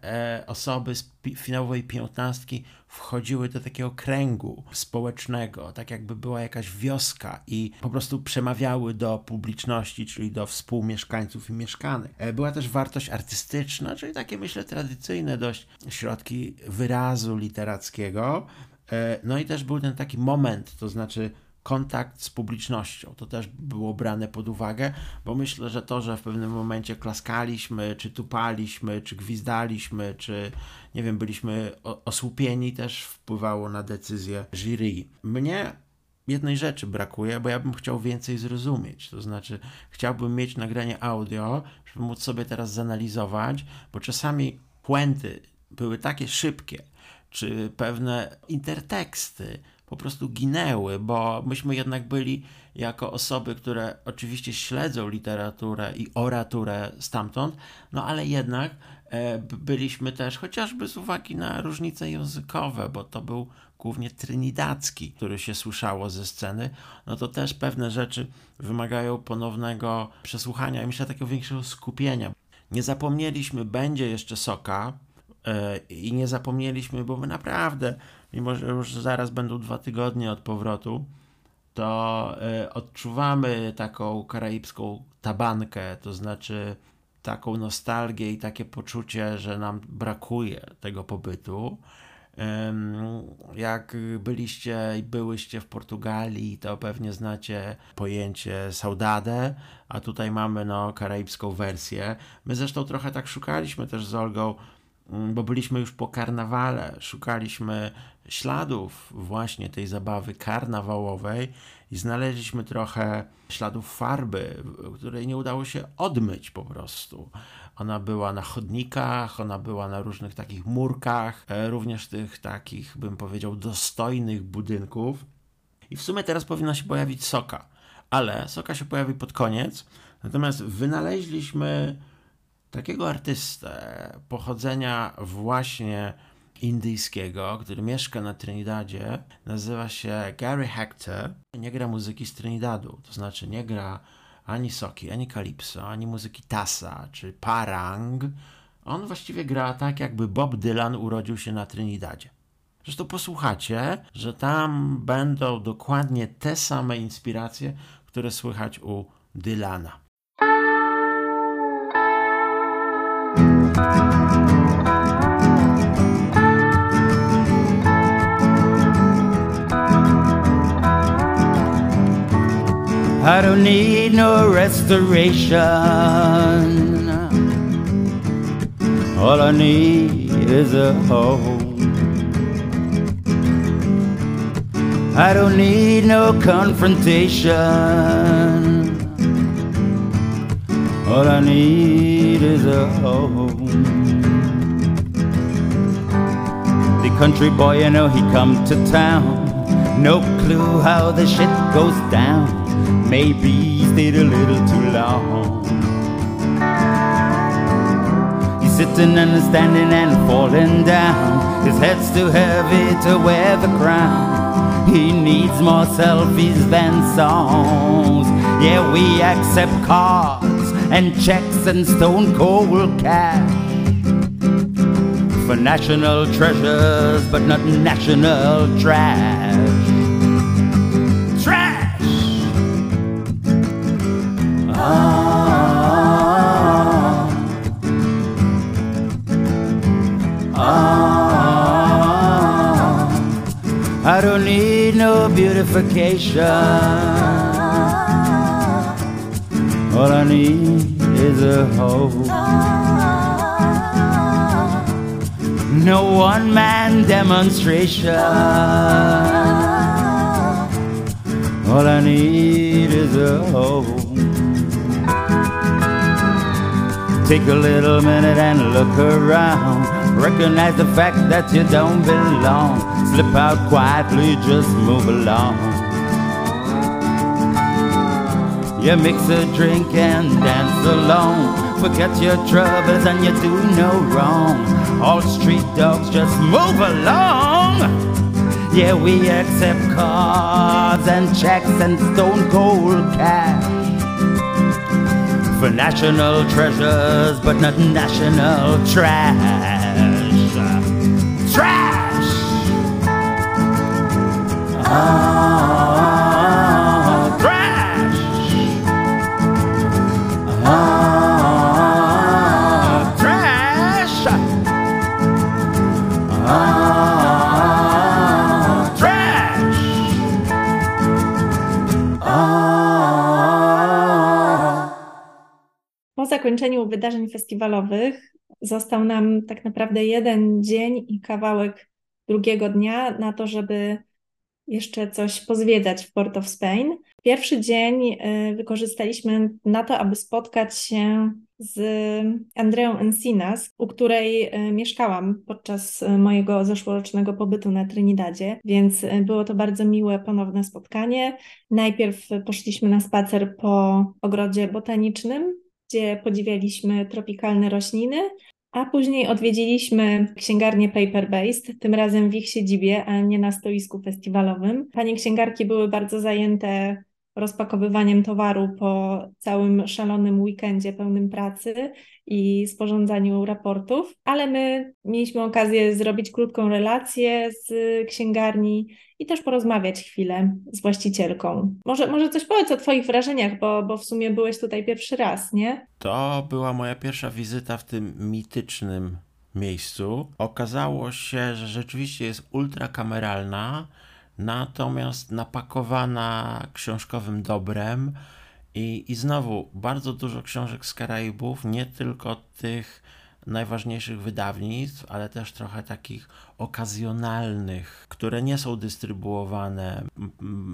e, osoby z finałowej piętnastki wchodziły do takiego kręgu społecznego, tak jakby była jakaś wioska i po prostu przemawiały do publiczności, czyli do współmieszkańców i mieszkanek. Była też wartość artystyczna, czyli takie myślę tradycyjne dość środki wyrazu literackiego. E, no i też był ten taki moment, to znaczy kontakt z publicznością. To też było brane pod uwagę, bo myślę, że to, że w pewnym momencie klaskaliśmy, czy tupaliśmy, czy gwizdaliśmy, czy nie wiem, byliśmy osłupieni, też wpływało na decyzję jury. Mnie jednej rzeczy brakuje, bo ja bym chciał więcej zrozumieć. To znaczy, chciałbym mieć nagranie audio, żeby móc sobie teraz zanalizować, bo czasami puenty były takie szybkie, czy pewne interteksty, po prostu ginęły, bo myśmy jednak byli jako osoby, które oczywiście śledzą literaturę i oraturę stamtąd, no ale jednak e, byliśmy też, chociażby z uwagi na różnice językowe, bo to był głównie trinidacki, który się słyszało ze sceny, no to też pewne rzeczy wymagają ponownego przesłuchania i myślę takiego większego skupienia. Nie zapomnieliśmy, będzie jeszcze soka, e, i nie zapomnieliśmy, bo my naprawdę mimo że już zaraz będą dwa tygodnie od powrotu, to y, odczuwamy taką karaibską tabankę, to znaczy taką nostalgię i takie poczucie, że nam brakuje tego pobytu. Jak byliście i byłyście w Portugalii, to pewnie znacie pojęcie saudade, a tutaj mamy no, karaibską wersję. My zresztą trochę tak szukaliśmy też z Olgą bo byliśmy już po karnawale, szukaliśmy śladów właśnie tej zabawy karnawałowej i znaleźliśmy trochę śladów farby, której nie udało się odmyć po prostu. Ona była na chodnikach, ona była na różnych takich murkach, e, również tych takich, bym powiedział, dostojnych budynków. I w sumie teraz powinna się pojawić soka, ale soka się pojawi pod koniec. Natomiast wynaleźliśmy takiego artystę pochodzenia właśnie indyjskiego, który mieszka na Trinidadzie, nazywa się Gary Hector. Nie gra muzyki z Trinidadu, to znaczy nie gra ani soki, ani calypso, ani muzyki tasa czy parang. On właściwie gra tak, jakby Bob Dylan urodził się na Trinidadzie. Zresztą posłuchacie, że tam będą dokładnie te same inspiracje, które słychać u Dylana.
I don't need no restoration. All I need is a home. I don't need no confrontation. All I need is a home. The country boy, you know, he come to town. No clue how the shit goes down. Maybe he stayed a little too long. He's sitting and standing and falling down. His head's too heavy to wear the crown. He needs more selfies than songs. Yeah, we accept cards and checks and stone cold cash for national treasures, but not national trash. Trash! Ah. Ah. I don't need no beautification. All I need is a hope. No one man demonstration. All I need is a hope. Take a little minute and look around. Recognize the fact that you don't belong. Slip out quietly, just move along. You mix a drink and dance alone. Forget your troubles and you do no wrong. All street dogs just move along. Yeah, we accept cards and checks and stone cold cash for national treasures, but not national trash. Trash! Ah,
zakończeniu wydarzeń festiwalowych został nam tak naprawdę jeden dzień i kawałek drugiego dnia na to, żeby jeszcze coś pozwiedzać w Port of Spain. Pierwszy dzień y, wykorzystaliśmy na to, aby spotkać się z Andreą Encinas, u której y, mieszkałam podczas y, mojego zeszłorocznego pobytu na Trinidadzie, więc było to bardzo miłe ponowne spotkanie. Najpierw poszliśmy na spacer po ogrodzie botanicznym, gdzie podziwialiśmy tropikalne rośliny, a później odwiedziliśmy księgarnię Paper Based, tym razem w ich siedzibie, a nie na stoisku festiwalowym. Panie księgarki były bardzo zajęte rozpakowywaniem towaru po całym szalonym weekendzie pełnym pracy i sporządzaniu raportów, ale my mieliśmy okazję zrobić krótką relację z księgarni i też porozmawiać chwilę z właścicielką. Może, może coś powiedz o Twoich wrażeniach, bo, bo w sumie byłeś tutaj pierwszy raz, nie?
To była moja pierwsza wizyta w tym mitycznym miejscu. Okazało się, że rzeczywiście jest ultrakameralna, natomiast napakowana książkowym dobrem. I, I znowu bardzo dużo książek z Karaibów, nie tylko tych najważniejszych wydawnictw, ale też trochę takich okazjonalnych, które nie są dystrybuowane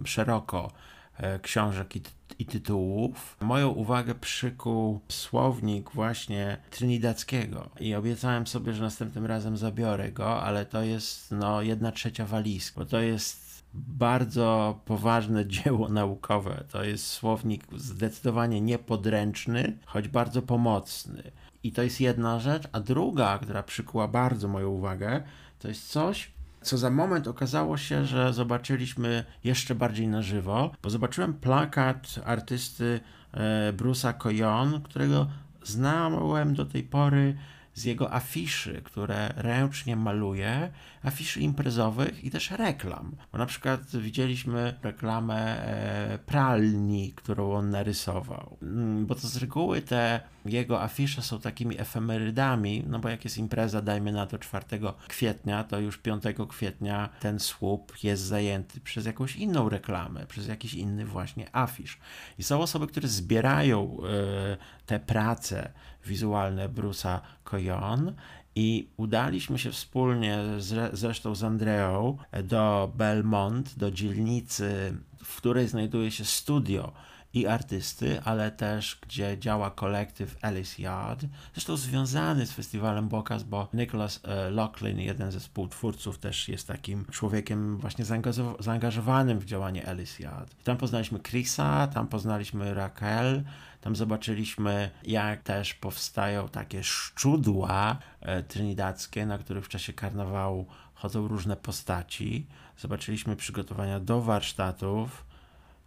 szeroko e, książek i, i tytułów. Moją uwagę przykuł słownik właśnie trinidadzkiego i obiecałem sobie, że następnym razem zabiorę go, ale to jest no jedna trzecia walizki, bo to jest bardzo poważne dzieło naukowe. To jest słownik zdecydowanie niepodręczny, choć bardzo pomocny. I to jest jedna rzecz, a druga, która przykuła bardzo moją uwagę, to jest coś, co za moment okazało się, że zobaczyliśmy jeszcze bardziej na żywo, bo zobaczyłem plakat artysty e, Bruce'a Coyon, którego znałem do tej pory z jego afiszy, które ręcznie maluje, afiszy imprezowych i też reklam. Bo na przykład widzieliśmy reklamę e, pralni, którą on narysował. Mm, bo to z reguły te jego afisze są takimi efemerydami, no bo jak jest impreza, dajmy na to 4 kwietnia, to już 5 kwietnia ten słup jest zajęty przez jakąś inną reklamę, przez jakiś inny właśnie afisz. I są osoby, które zbierają e, te prace wizualne Bruce'a Coyon i udaliśmy się wspólnie, zresztą z Andreą, do Belmont, do dzielnicy, w której znajduje się studio i artysty, ale też gdzie działa kolektyw Alice Yard, zresztą związany z festiwalem Bokas, bo Nicholas e, Locklin, jeden ze współtwórców, też jest takim człowiekiem właśnie zaangażowanym w działanie Alice Yard. Tam poznaliśmy Chrisa, tam poznaliśmy Raquel, tam zobaczyliśmy, jak też powstają takie szczudła e, trinidadzkie, na których w czasie karnawału chodzą różne postaci. Zobaczyliśmy przygotowania do warsztatów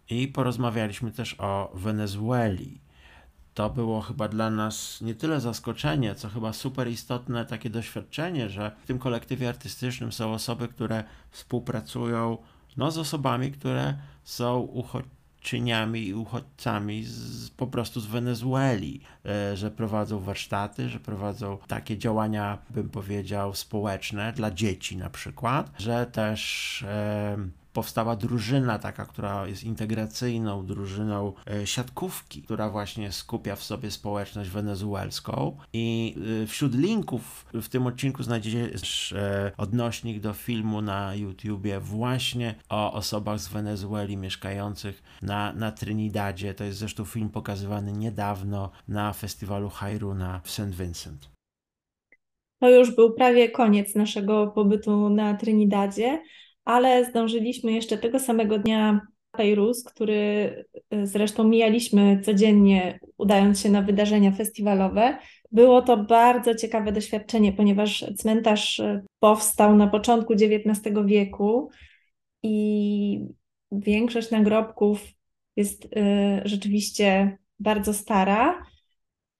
i porozmawialiśmy też o Wenezueli. To było chyba dla nas nie tyle zaskoczenie, co chyba super istotne takie doświadczenie, że w tym kolektywie artystycznym są osoby, które współpracują no, z osobami, które są uchodźcami uchodźczyniami i uchodźcami z, po prostu z Wenezueli, e, że prowadzą warsztaty, że prowadzą takie działania, bym powiedział, społeczne dla dzieci na przykład, że też powstała drużyna taka, która jest integracyjną drużyną e, siatkówki, która właśnie skupia w sobie społeczność wenezuelską i e, wśród linków w tym odcinku znajdziecie e, odnośnik do filmu na YouTubie właśnie o osobach z Wenezueli mieszkających na, na Trinidadzie. To jest zresztą film pokazywany niedawno na festiwalu Hairuna w St. Vincent.
To już był prawie koniec naszego pobytu na Trinidadzie ale zdążyliśmy jeszcze tego samego dnia Pejrus, który y, zresztą mijaliśmy codziennie, udając się na wydarzenia festiwalowe. Było to bardzo ciekawe doświadczenie, ponieważ cmentarz y, powstał na początku XIX wieku i większość nagrobków jest y, rzeczywiście bardzo stara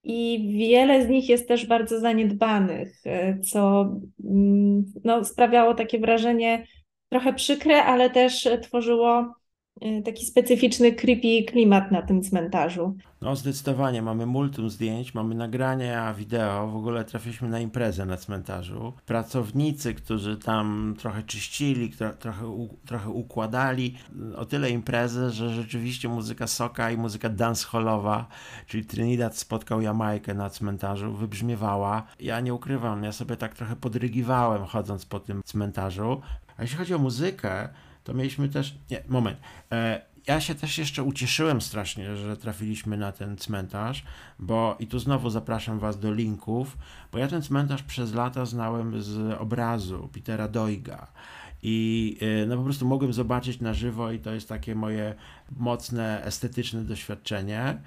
i wiele z nich jest też bardzo zaniedbanych, co mm, no, sprawiało takie wrażenie trochę przykre, ale też tworzyło y, taki specyficzny, creepy klimat na tym cmentarzu.
No zdecydowanie, mamy multum zdjęć, mamy nagrania wideo, w ogóle trafiliśmy na imprezę na cmentarzu. Pracownicy, którzy tam trochę czyścili, trochę, trochę układali, o tyle imprezę, że rzeczywiście muzyka soka i muzyka dancehallowa, czyli Trinidad spotkał Jamajkę na cmentarzu, wybrzmiewała. Ja nie ukrywam, ja sobie tak trochę podrygiwałem chodząc po tym cmentarzu. A jeśli chodzi o muzykę, to mieliśmy też. Nie, moment. E, ja się też jeszcze ucieszyłem strasznie, że trafiliśmy na ten cmentarz, bo i tu znowu zapraszam Was do linków, bo ja ten cmentarz przez lata znałem z obrazu Petera Doiga. I e, no po prostu mogłem zobaczyć na żywo, i to jest takie moje mocne, estetyczne doświadczenie.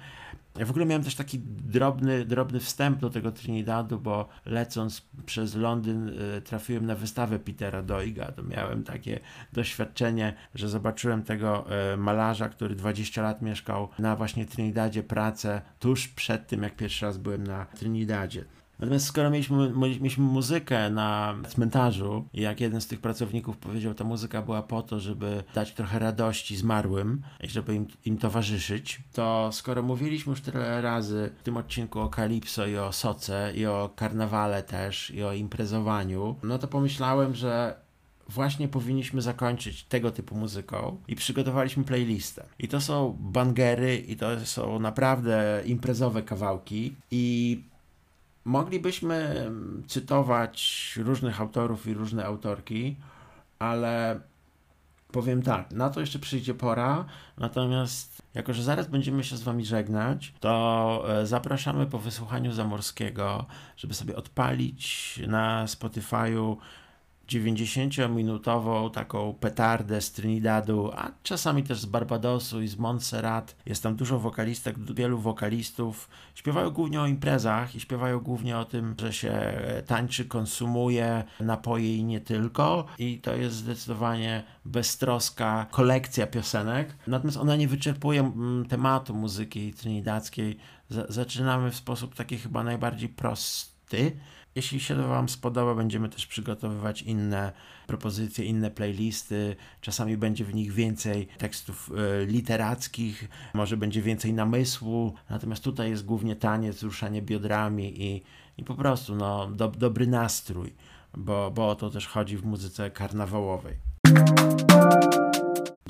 Ja w ogóle miałem też taki drobny, drobny wstęp do tego Trinidadu, bo lecąc przez Londyn y, trafiłem na wystawę Petera Doiga. To miałem takie doświadczenie, że zobaczyłem tego y, malarza, który 20 lat mieszkał na właśnie Trinidadzie pracę tuż przed tym, jak pierwszy raz byłem na Trinidadzie. Natomiast skoro mieliśmy, mieliśmy muzykę na cmentarzu jak jeden z tych pracowników powiedział, ta muzyka była po to, żeby dać trochę radości zmarłym żeby im, im towarzyszyć, to skoro mówiliśmy już tyle razy w tym odcinku o Kalipso i o Soce i o karnawale też i o imprezowaniu, no to pomyślałem, że właśnie powinniśmy zakończyć tego typu muzyką i przygotowaliśmy playlistę. I to są bangery i to są naprawdę imprezowe kawałki i Moglibyśmy cytować różnych autorów i różne autorki, ale powiem tak, na to jeszcze przyjdzie pora, natomiast jako, że zaraz będziemy się z Wami żegnać, to e, zapraszamy po wysłuchaniu Zamorskiego, żeby sobie odpalić na Spotify'u 90-minutową taką petardę z Trinidadu, a czasami też z Barbadosu i z Montserrat. Jest tam dużo wokalistek, wielu wokalistów. Śpiewają głównie o imprezach i śpiewają głównie o tym, że się tańczy, konsumuje napoje i nie tylko. I to jest zdecydowanie beztroska kolekcja piosenek. Natomiast ona nie wyczerpuje mm, tematu muzyki trinidadzkiej. zaczynamy w sposób taki chyba najbardziej prosty Jeśli się Wam spodoba, będziemy też przygotowywać inne propozycje, inne playlisty. Czasami będzie w nich więcej tekstów e, literackich, może będzie więcej namysłu. Natomiast tutaj jest głównie taniec, ruszanie biodrami i, i po prostu no, do, dobry nastrój, bo, bo o to też chodzi w muzyce karnawałowej.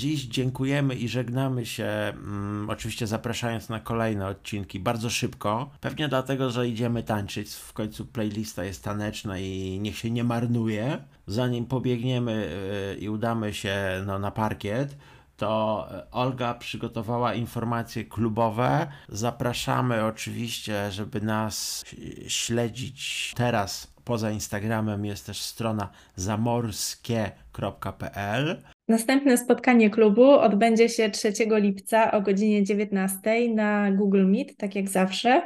Dziś dziękujemy i żegnamy się, mm, oczywiście zapraszając na kolejne odcinki bardzo szybko. Pewnie dlatego, że idziemy tańczyć. W końcu playlista jest taneczna i niech się nie marnuje. Zanim pobiegniemy yy, i udamy się no, na parkiet, to Olga przygotowała informacje klubowe. Zapraszamy oczywiście, żeby nas śledzić teraz. Poza Instagramem jest też strona zamorskie.pl.
Następne spotkanie klubu odbędzie się 3 lipca o godzinie 19 na Google Meet, tak jak zawsze,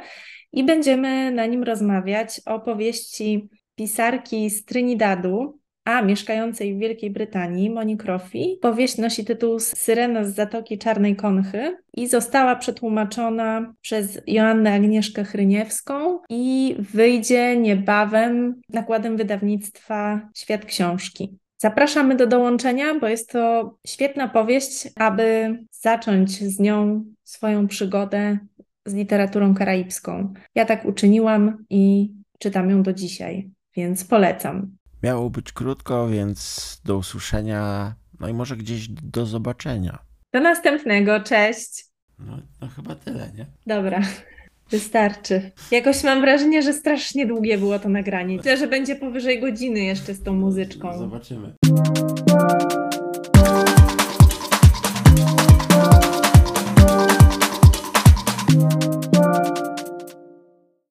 i będziemy na nim rozmawiać o powieści pisarki z Trinidadu, a mieszkającej w Wielkiej Brytanii, Moni Crofi. Powieść nosi tytuł Syrena z Zatoki Czarnej Konchy i została przetłumaczona przez Joannę Agnieszkę Chryniewską i wyjdzie niebawem nakładem wydawnictwa Świat Książki. Zapraszamy do dołączenia, bo jest to świetna powieść, aby zacząć z nią swoją przygodę z literaturą karaibską. Ja tak uczyniłam i czytam ją do dzisiaj, więc polecam.
Miało być krótko, więc do usłyszenia, no i może gdzieś do zobaczenia.
Do następnego, cześć.
No, no chyba tyle, nie?
Dobra. Wystarczy. Jakoś mam wrażenie, że strasznie długie było to nagranie. Myślę, że będzie powyżej godziny jeszcze z tą muzyczką.
Zobaczymy.